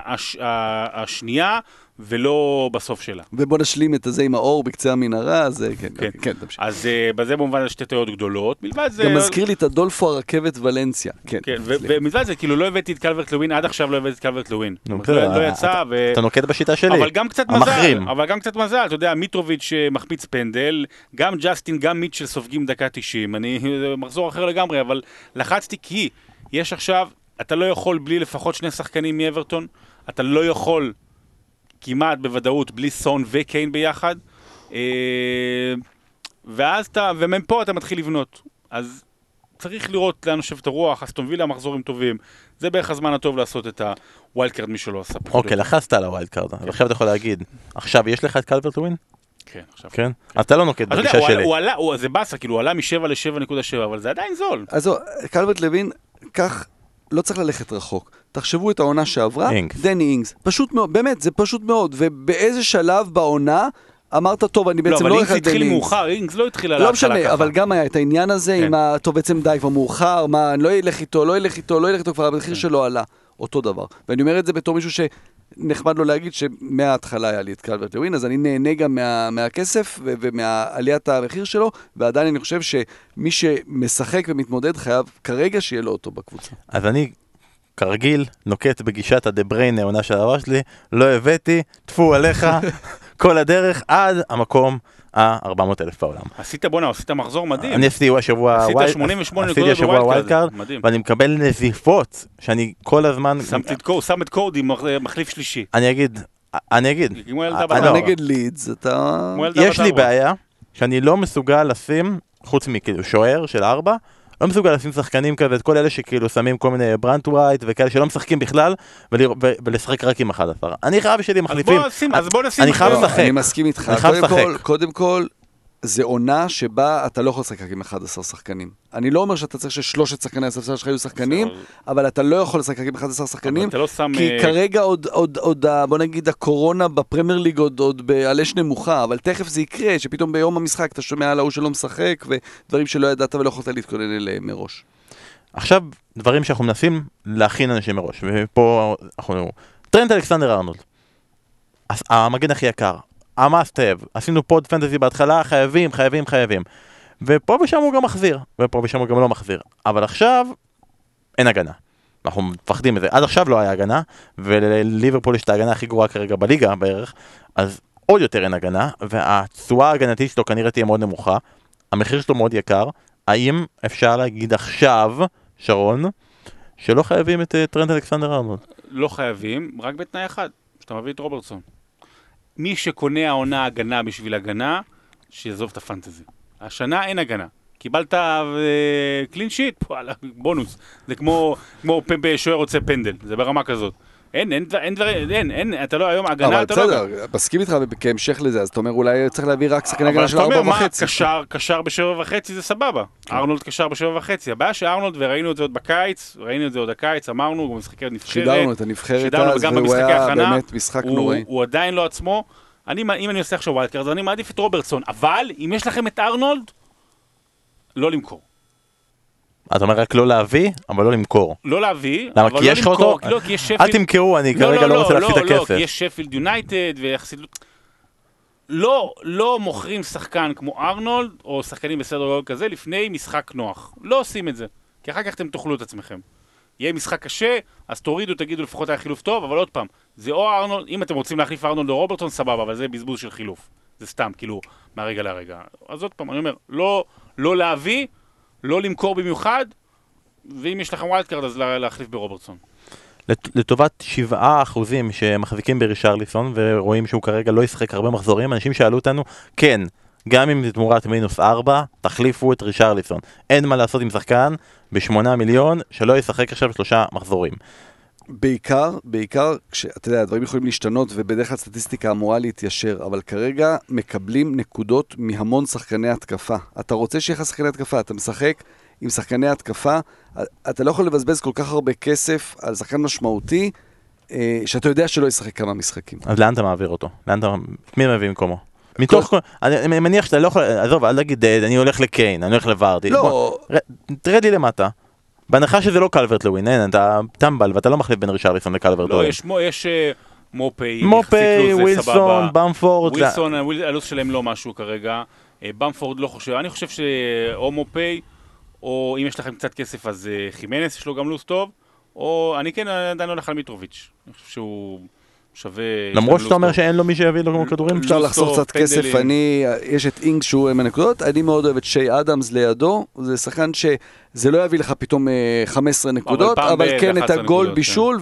A: השנייה, ולא בסוף שלה.
B: ובוא נשלים את הזה עם האור בקצה המנהרה, אז אה, כן,
A: כן.
B: כן, תמשיך.
A: אז אה, בזה במובן זה שתי טעויות גדולות. מלבד זה...
B: גם מזכיר לי את הדולפו הרכבת ולנסיה. כן,
A: כן. ומלבד זה, כאילו לא הבאתי את קלברט לווין, עד עכשיו לא הבאתי את קלברט לווין. לא יצא,
C: אתה-
A: ו...
C: אתה נוקט בשיטה שלי.
A: אבל גם קצת
C: המחרים.
A: מזל, אבל גם קצת מזל, אתה יודע, מיטרוביץ' אה, מחמיץ פנדל, גם ג'סטין, גם מיטשל סופגים דקה 90, אני, מחזור אחר לגמרי, אבל לחצתי כי יש עכשיו, אתה לא יכול בלי לפחות שני שחקנים מאברטון, אתה לא יכול כמעט בוודאות בלי סון וקיין ביחד, אה, ואז אתה, ומפה אתה מתחיל לבנות. אז צריך לראות לאן יושבת הרוח, אסטון וילה מחזורים טובים, זה בערך הזמן הטוב לעשות את ה wild card מי שלא עשה.
C: אוקיי, לחצת על ה wild card, ועכשיו אתה יכול להגיד, עכשיו יש לך את קלברט לווין?
A: כן, עכשיו.
C: כן? אתה לא נוקט בגישה שלי.
A: הוא עלה, הוא- זה באסה, כאילו, הוא עלה מ-7 ל-7.7, אבל זה עדיין זול.
B: אז זהו, קלברט לוין, כך, לא צריך ללכת רחוק. תחשבו את העונה שעברה,
C: אינגס.
B: דני אינגס. פשוט מאוד, באמת, זה פשוט מאוד. ובאיזה שלב בעונה אמרת, טוב, אני
A: לא,
B: בעצם
A: אבל
B: לא
A: אינגס
B: הולך על דני
A: התחיל
B: אינגס.
A: מאוחר, אינגס לא התחיל על
B: לא
A: ההתחלה
B: משנה,
A: ככה.
B: אבל גם היה את העניין הזה
A: כן.
B: עם ה... טוב, בעצם די, כבר מאוחר, מה, אני לא אלך איתו, לא אלך איתו, לא אלך איתו, כבר
A: כן.
B: המחיר שלו עלה. אותו דבר. ואני אומר את זה בתור מישהו שנחמד לו להגיד שמההתחלה היה לי את קלברט לווין, אז אני נהנה גם מה, מהכסף ו- ומעליית המחיר שלו, ועדיין אני חושב שמי שמשחק ומתמודד חייב כרגע שיהיה לו אותו בקבוצה.
C: אז אני, כרגיל, נוקט בגישת הדה בריין העונה של הדבר שלי, לא הבאתי, טפו עליך, <laughs> כל הדרך עד המקום ה-400 אלף בעולם.
A: עשית, בואנה, עשית מחזור מדהים.
C: אני עשיתי השבוע
A: עשית
C: ווילד-
A: 88
C: עשיתי
A: נקודות בווילד
C: ווילד קארד. ואני מקבל נזיפות, שאני כל הזמן,
A: שמתי את קור- שם את קורדי, מח- מחליף שלישי.
C: אני אגיד, אני אגיד,
A: ילדה
C: אני לא.
B: נגד לידס, אתה...
C: יש לי. בעיה שאני לא מסוגל לשים, חוץ מכאילו שוער של ארבע, לא מסוגל לשים שחקנים כזה, את כל אלה שכאילו שמים כל מיני ברנט ווייט וכאלה שלא משחקים בכלל, ו- ולשחק רק עם 11. אני חייב שלי
A: אז
C: מחליפים.
A: בוא נשים, אז בוא נשים.
C: אני חייב לשחק.
B: אני מסכים איתך.
C: אני חייב
B: קודם כל-
C: לשחק.
B: קודם כל, זה עונה שבה אתה לא יכול לשחק עם 11 שחקנים. אני לא אומר שאתה צריך ששלושת שחקני הספסל שלך יהיו שחקנים. אבל אתה לא יכול לשחק עם 11
A: אבל
B: שחקנים,
A: אתה לא שם...
B: כי
A: אה,
B: כרגע עוד, עוד, עוד, בוא נגיד, הקורונה בפרמייר ליג עוד, עוד על אש נמוכה, אבל תכף זה יקרה, שפתאום ביום המשחק אתה שומע על ההוא שלא משחק, ודברים שלא ידעת ולא יכולת להתכונן אליהם מראש.
C: עכשיו, דברים שאנחנו מנסים להכין אנשים מראש, ופה אנחנו... טרנט אלכסנדר ארנולד. המגן הכי יקר, ה-must have, עשינו פוד פנטזי בהתחלה, חייבים, חייבים, חייבים. ופה ושם הוא גם מחזיר, ופה ושם הוא גם לא מחזיר. אבל עכשיו, אין הגנה. אנחנו מפחדים מזה. עד עכשיו לא היה הגנה, ולליברפול יש את ההגנה הכי גרועה כרגע בליגה בערך, אז עוד יותר אין הגנה, והתשואה ההגנתית שלו כנראה תהיה מאוד נמוכה, המחיר שלו מאוד יקר, האם אפשר להגיד עכשיו, שרון, שלא חייבים את אה, טרנט אלכסנדר ארנולד?
A: לא חייבים, רק בתנאי אחד, שאתה מביא את רוברטסון. מי שקונה העונה הגנה בשביל הגנה, שיעזוב את הפנטזי. השנה אין הגנה. קיבלת קלין שיט, וואלה, בונוס. זה כמו, כמו שוער רוצה פנדל, זה ברמה כזאת. אין, אין, אין דברים, אין, אין, אתה לא היום, הגנה
B: אבל
A: אתה לא...
B: בסדר, מסכים איתך כהמשך לזה, אז אתה אומר אולי צריך להביא רק
A: אבל
B: הגנה של
A: אתה אומר,
B: ארבע
A: מה,
B: וחצי.
A: קשר, קשר בשבע וחצי זה סבבה. ארנולד קשר בשבע וחצי. הבעיה שארנולד, וראינו את זה עוד בקיץ, ראינו את זה עוד הקיץ, אמרנו, הוא משחקי נבחרת.
B: שידרנו את הנבחרת אז, והוא היה באמת משחק נוראי.
A: הוא עדיין לא עצמו. אני, אם אני עושה עכשיו wild card, אז אני מעדיף את רוברטסון. אבל, אם יש לכם את ארנולד, לא למכור.
C: אתה אומר רק לא להביא, אבל לא למכור.
A: לא להביא,
C: למה?
A: אבל
C: כי
A: לא
C: יש לך
A: למכור,
C: אותו?
A: לא, כי יש שפילד...
C: אל תמכרו, אני כרגע לא רוצה להפסיד את
A: לא, לא,
C: הכסף.
A: כי יש שפילד יונייטד ויחסית... לא, לא מוכרים שחקן כמו ארנולד, או שחקנים בסדר גודל כזה, לפני משחק נוח. לא עושים את זה. כי אחר כך אתם תאכלו את עצמכם. יהיה משחק קשה, אז תורידו, תגידו לפחות היה חילוף טוב, אבל עוד פעם, זה או ארנולד, אם אתם רוצים להחליף ארנולד או רוברטסון, סבבה, אבל זה בזבוז של חילוף. זה סתם, כאילו, מהרגע להרגע. אז עוד פעם, אני אומר, לא, לא להביא, לא למכור במיוחד, ואם יש לכם wild card, אז לה- להחליף ברוברטסון.
C: לט- לטובת 7% שמחזיקים ברישרליסון ורואים שהוא כרגע לא ישחק הרבה מחזורים, אנשים שאלו אותנו, כן, גם אם זה תמורת מינוס 4, תחליפו את רישרליסון. אין מה לעשות עם שחקן ב-8 מיליון שלא ישחק עכשיו שלושה מחזורים.
B: בעיקר, בעיקר, כשאתה יודע, הדברים יכולים להשתנות ובדרך כלל סטטיסטיקה אמורה להתיישר, אבל כרגע מקבלים נקודות מהמון שחקני התקפה. אתה רוצה שיהיה לך שחקני התקפה, אתה משחק עם שחקני התקפה, אתה לא יכול לבזבז כל כך הרבה כסף על שחקן משמעותי, אה, שאתה יודע שלא ישחק כמה משחקים.
C: אז לאן אתה מעביר אותו? לאן אתה... מי מביא במקומו? מתוך כל... אני אני מניח שאתה לא יכול... עזוב, אל תגיד, אה, אני הולך לקיין, אני הולך לוורדי. בוא,
B: לא,
C: ר- תרד לי למטה. בהנחה שזה לא קלברט לווין, אין, אתה טמבל ואתה לא מחליף בין רישרליסון לקלברט
A: לא,
C: לווין.
A: יש, מו- יש אה, מופי,
C: מופי,
A: לוז, זה
C: ווילסון. במפורד,
A: ווילסון, הוויל- הלו"ז שלהם לא משהו כרגע. אה, במפורד לא חושב, אני חושב שאו מופי, או אם יש לכם קצת כסף אז אה, חימנס יש לו גם לו"ז טוב, או אני כן עדיין הולך על מיטרוביץ'. אני חושב שהוא שווה...
C: למרות שאתה
A: לו"ז
C: אומר. שאין לו מי שיביא לו כדורים?
B: אפשר
A: לו"ז
B: לחסוך קצת כסף. אני, יש את אינג שהוא עם הנקודות, אני מאוד אוהב את שי אדמס לידו, זה שחקן שזה לא יביא לך פתאום אה, 15 נקודות,
A: פעם
B: אבל כן את
A: 11
B: הגול
A: נקודות,
B: בישול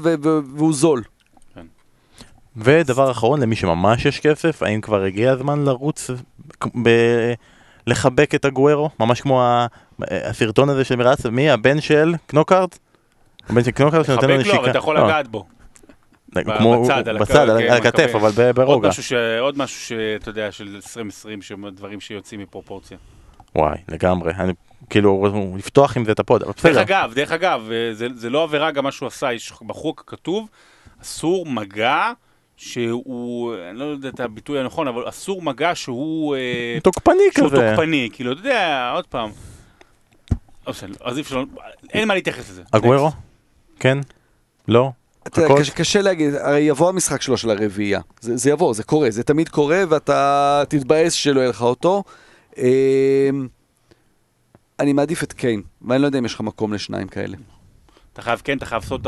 B: והוא זול.
C: ודבר אחרון, למי שממש יש כסף, האם כבר הגיע הזמן לרוץ ב- לחבק את הגוורו? ממש כמו הסרטון הזה של מירץ, מי? הבן של קנוקארט? הבן של קנוקארט שנותן לו
A: חבק
C: נשיקה.
A: לו, אבל אתה יכול
C: לא,
A: לגעת בו.
C: כמו-
A: בצד, על
C: בצד, על על הכתף,
A: מקבל.
C: אבל ברוגע.
A: עוד משהו שאתה יודע, של 2020, שהם דברים שיוצאים מפרופורציה.
C: וואי, לגמרי. אני כאילו, לפתוח עם זה את הפוד, אבל
A: דרך
C: בסדר.
A: אגב, דרך אגב, אה, זה, זה לא עבירה גם מה שהוא עשה, יש בחוק כתוב, אסור מגע שהוא, אני לא יודע את הביטוי הנכון, אבל אסור מגע שהוא, אה,
C: תוקפני
A: שהוא
C: כזה.
A: תוקפני, כאילו, אתה יודע, עוד פעם. אז אי אפשר, אין מה להתייחס לזה.
C: הגוורו?
A: Next.
C: כן? לא?
B: אתה יודע? קשה, קשה להגיד, הרי יבוא המשחק שלו של הרביעייה. זה, זה יבוא, זה קורה, זה תמיד קורה, ואתה תתבאס שלא יהיה לך אותו. אמ, אני מעדיף את קיין, ואני לא יודע אם יש לך מקום לשניים כאלה.
A: אתה חייב כן, אתה חייב סון,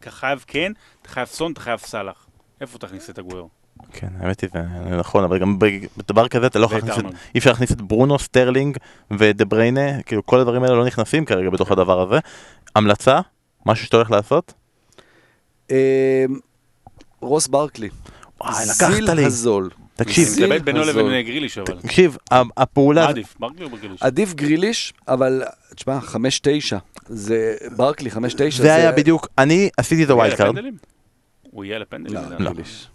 A: אתה חייב כן, אתה חייב סון, אתה חייב סאלח. איפה תכניס את הגוורו?
C: כן, האמת היא, זה נכון, אבל גם בדבר כזה אתה לא יכול להכניס, את-. אי אפשר להכניס את ברונו, סטרלינג ודה בריינה, כאילו כל הדברים האלה לא נכנסים כרגע בתוך הדבר הזה. המלצה? משהו שאתה הולך לעשות?
B: אמ, רוס ברקלי.
C: וואי,
B: זיל
C: לקחת לי.
B: הזול.
C: תקשיב,
B: זיל
A: מתלבט בינו
B: הזול.
A: לבין גריליש, אבל.
C: תקשיב, הפעולה,
A: עדיף, ברקלי או בגריליש?
B: עדיף גריליש, אבל תשמע, 5-9. זה ברקלי, 5-9.
C: זה היה בדיוק, אני עשיתי את ה wild
A: card? הוא יהיה לפנדלים?
B: לא. גריליש.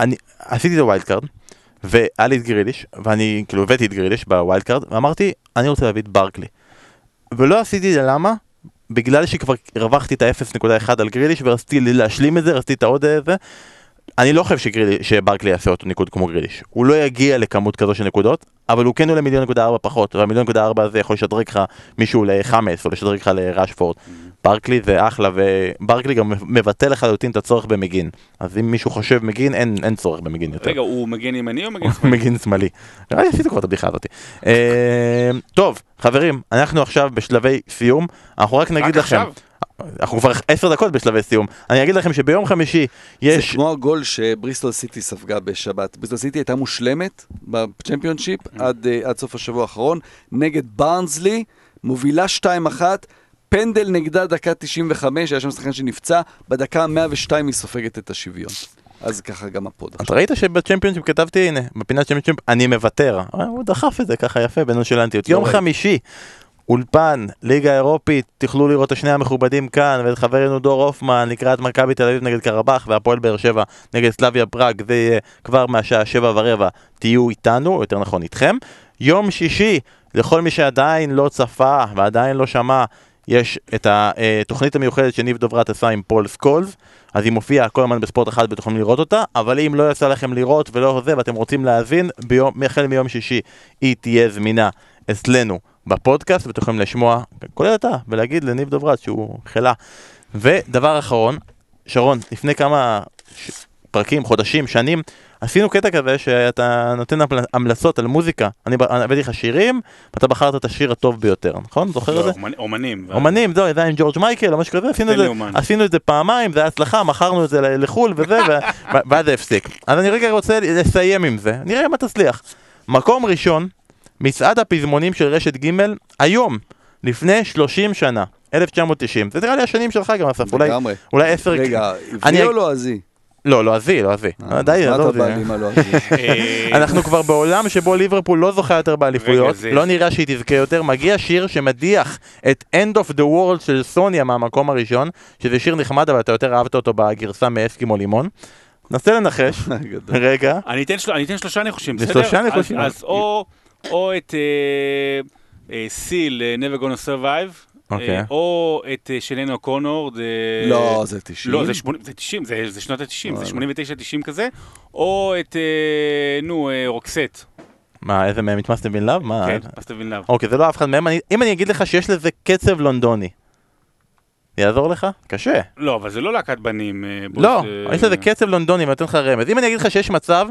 C: אני עשיתי את ה wild card, והיה לי את גריליש, ואני כאילו הבאתי את גריליש ב wild card, ואמרתי, אני רוצה להביא את ברקלי. ולא עשיתי את זה למה? בגלל שכבר הרווחתי את ה-0.1 על גריליש ורציתי להשלים את זה, רציתי את העוד איזה. אני לא חושב שגרילי, שברקלי יעשה אותו ניקוד כמו גריליש. הוא לא יגיע לכמות כזו של נקודות, אבל הוא כן עולה מיליון נקודה ארבע פחות, והמיליון נקודה ארבע הזה יכול לשדרג לך מישהו לחמאס או לשדרג לך לראשפורד. ברקלי זה אחלה, וברקלי גם מבטל לחלוטין את הצורך במגין. אז אם מישהו חושב מגין, אין, אין צורך במגין יותר.
A: רגע, הוא מגן ימני או
C: הוא
A: שמאלי?
C: מגין שמאלי. נראה לי עשיתי כבר את הבדיחה הזאת. אה, טוב, חברים, אנחנו עכשיו בשלבי סיום. אנחנו רק נגיד
A: רק
C: לכם,
A: עכשיו?
C: אנחנו כבר עשר דקות בשלבי סיום. אני אגיד לכם שביום חמישי
B: זה
C: יש...
B: כמו הגול שבריסטול סיטי ספגה בשבת. בריסטול סיטי הייתה מושלמת בצ'מפיונשיפ עד, אה, עד סוף השבוע האחרון, נגד בארנסלי, מובילה 2-1, פנדל נגדה דקה 95, היה שם שחקן שנפצע, בדקה 102 היא סופגת את השוויון. אז ככה גם הפוד.
C: אתה ראית שבצ'מפיונשיפ כתבתי, הנה, בפינת צ'מפיונשיפ, אני מוותר. אה, הוא דחף את זה ככה יפה בנונשלנטיות. יום
B: ראיתי.
C: חמישי, אולפן, ליגה אירופית, תוכלו לראות את השני המכובדים כאן, ואת חברנו דור הופמן לקראת מכבי תל אביב נגד קרבח, והפועל באר שבע נגד סלאביה פראג, זה יהיה כבר מהשעה שבע ורבע, תהיו איתנו, או יותר נכון איתכם. יום שישי, לכל מי שעדיין לא צפה ועדיין לא שמע, יש את התוכנית המיוחדת שניב דוברת עשה עם פול סקולס, אז היא מופיעה כל הזמן בספורט אחד יכולים לראות אותה, אבל אם לא יצא לכם לראות ולא זה ואתם רוצים להאזין, החל מיום שישי היא תהיה זמינה אצלנו בפודקאסט, ואתם יכולים לשמוע, כולל אתה, ולהגיד לניב דוברת שהוא אחלה. ודבר אחרון, שרון, לפני כמה ש... פרקים, חודשים, שנים, עשינו קטע כזה שאתה נותן המל- המלצות על מוזיקה. אני הבאתי לך שירים, ואתה בחרת את השיר הטוב ביותר, נכון? זוכר את זה?
A: לא, אומנ- אומנים.
C: אומנים, זהו, זה היה עם ג'ורג' מייקל או משהו כזה, עשינו את זה, פעמיים, זה היה הצלחה, מכרנו את זה לחו"ל וזה, <laughs> ואז זה הפסיק. אז אני רגע רוצה לסיים עם זה, נראה מה תצליח. מקום ראשון, מצעד הפזמונים של רשת ג' היום, לפני 30 שנה, 1990. זה נראה לי השנים שלך גם, אסף, אולי. אולי עשר...
B: רגע,
C: אני-
B: עברי או לועזי?
C: לא, לא עזי, לא עזי.
B: אה,
C: די,
B: מה
C: עזוב, <laughs> אנחנו כבר בעולם שבו ליברפול לא זוכה יותר באליפויות, לא נראה שהיא תזכה יותר, מגיע שיר שמדיח את End of the World של סוניה מהמקום הראשון, שזה שיר נחמד אבל אתה יותר אהבת אותו בגרסה מאסקימו לימון. נסה לנחש. <laughs> רגע,
A: אני אתן של- אני אתן שלושה ניחושים,
C: זה
A: בסדר?
C: שלושה ניחושים.
A: אז או- או את אה, אה, סיל, אה, Never Gonna Survive,
C: אוקיי.
A: אה, או את אה, שלנו קונור, זה...
B: לא, זה 90.
A: לא, זה שמונים- זה 90, זה זה שנות ה-90, זה
B: וואלה.
A: 89-90 כזה, או את, אה, נו, אה, רוקסט,
C: מה, איזה מהם התמסתם בן לאב? מה?
A: כן, אז תבין לאו.
C: אוקיי, זה לא אף אחד מהם, אני- אם אני אגיד לך שיש לזה קצב לונדוני, יעזור לך? קשה.
A: לא, אבל זה לא להקת בנים. אה,
C: לא,
A: אה,
C: יש לזה קצב לונדוני, ואני נותן לך רמז. אם אני אגיד לך שיש מצב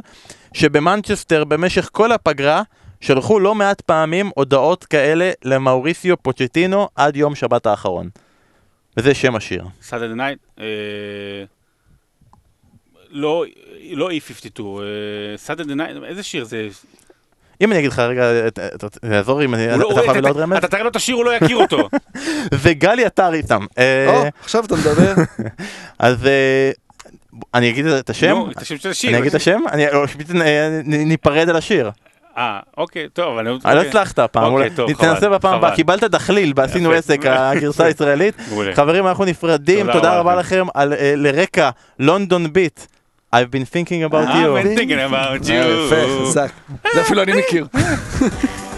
C: שבמנצ'סטר במשך כל הפגרה שלחו לא מעט פעמים הודעות כאלה למאוריסיו פוצ'טינו עד יום שבת האחרון. וזה שם השיר.
A: נייט, אה, לא, לא E52, סאדרדי נייט, איזה שיר זה?
C: אם אני אגיד לך רגע, יעזור אם אני-
A: לא-
C: אתה יכול לעוד
A: אתה-
C: רמז?
A: אתה תראה לו את השיר, הוא לא יכיר אותו. <laughs>
C: זה גלי עטרי סתם. אה,
B: או, עכשיו אתה מדבר? <laughs>
C: אז אה, אני אגיד את השם?
A: נו, את השם של השיר.
C: אני אגיד את השם? ניפרד על השיר.
A: אה, אוקיי, טוב, אבל...
C: אה, לא
A: אוקיי.
C: הצלחת הפעם,
A: אוקיי,
C: אולי תנסה בפעם הבאה. קיבלת דחליל בעשינו. עסק, הגרסה <laughs> הישראלית. חברים, אנחנו נפרדים,
A: תודה רבה לכם.
C: על אה, לרקע לונדון ביט. I've been thinking about
A: I've been
C: you.
A: thinking about
B: יפה,
A: you.
B: חזק. זה אפילו אני מכיר. <laughs>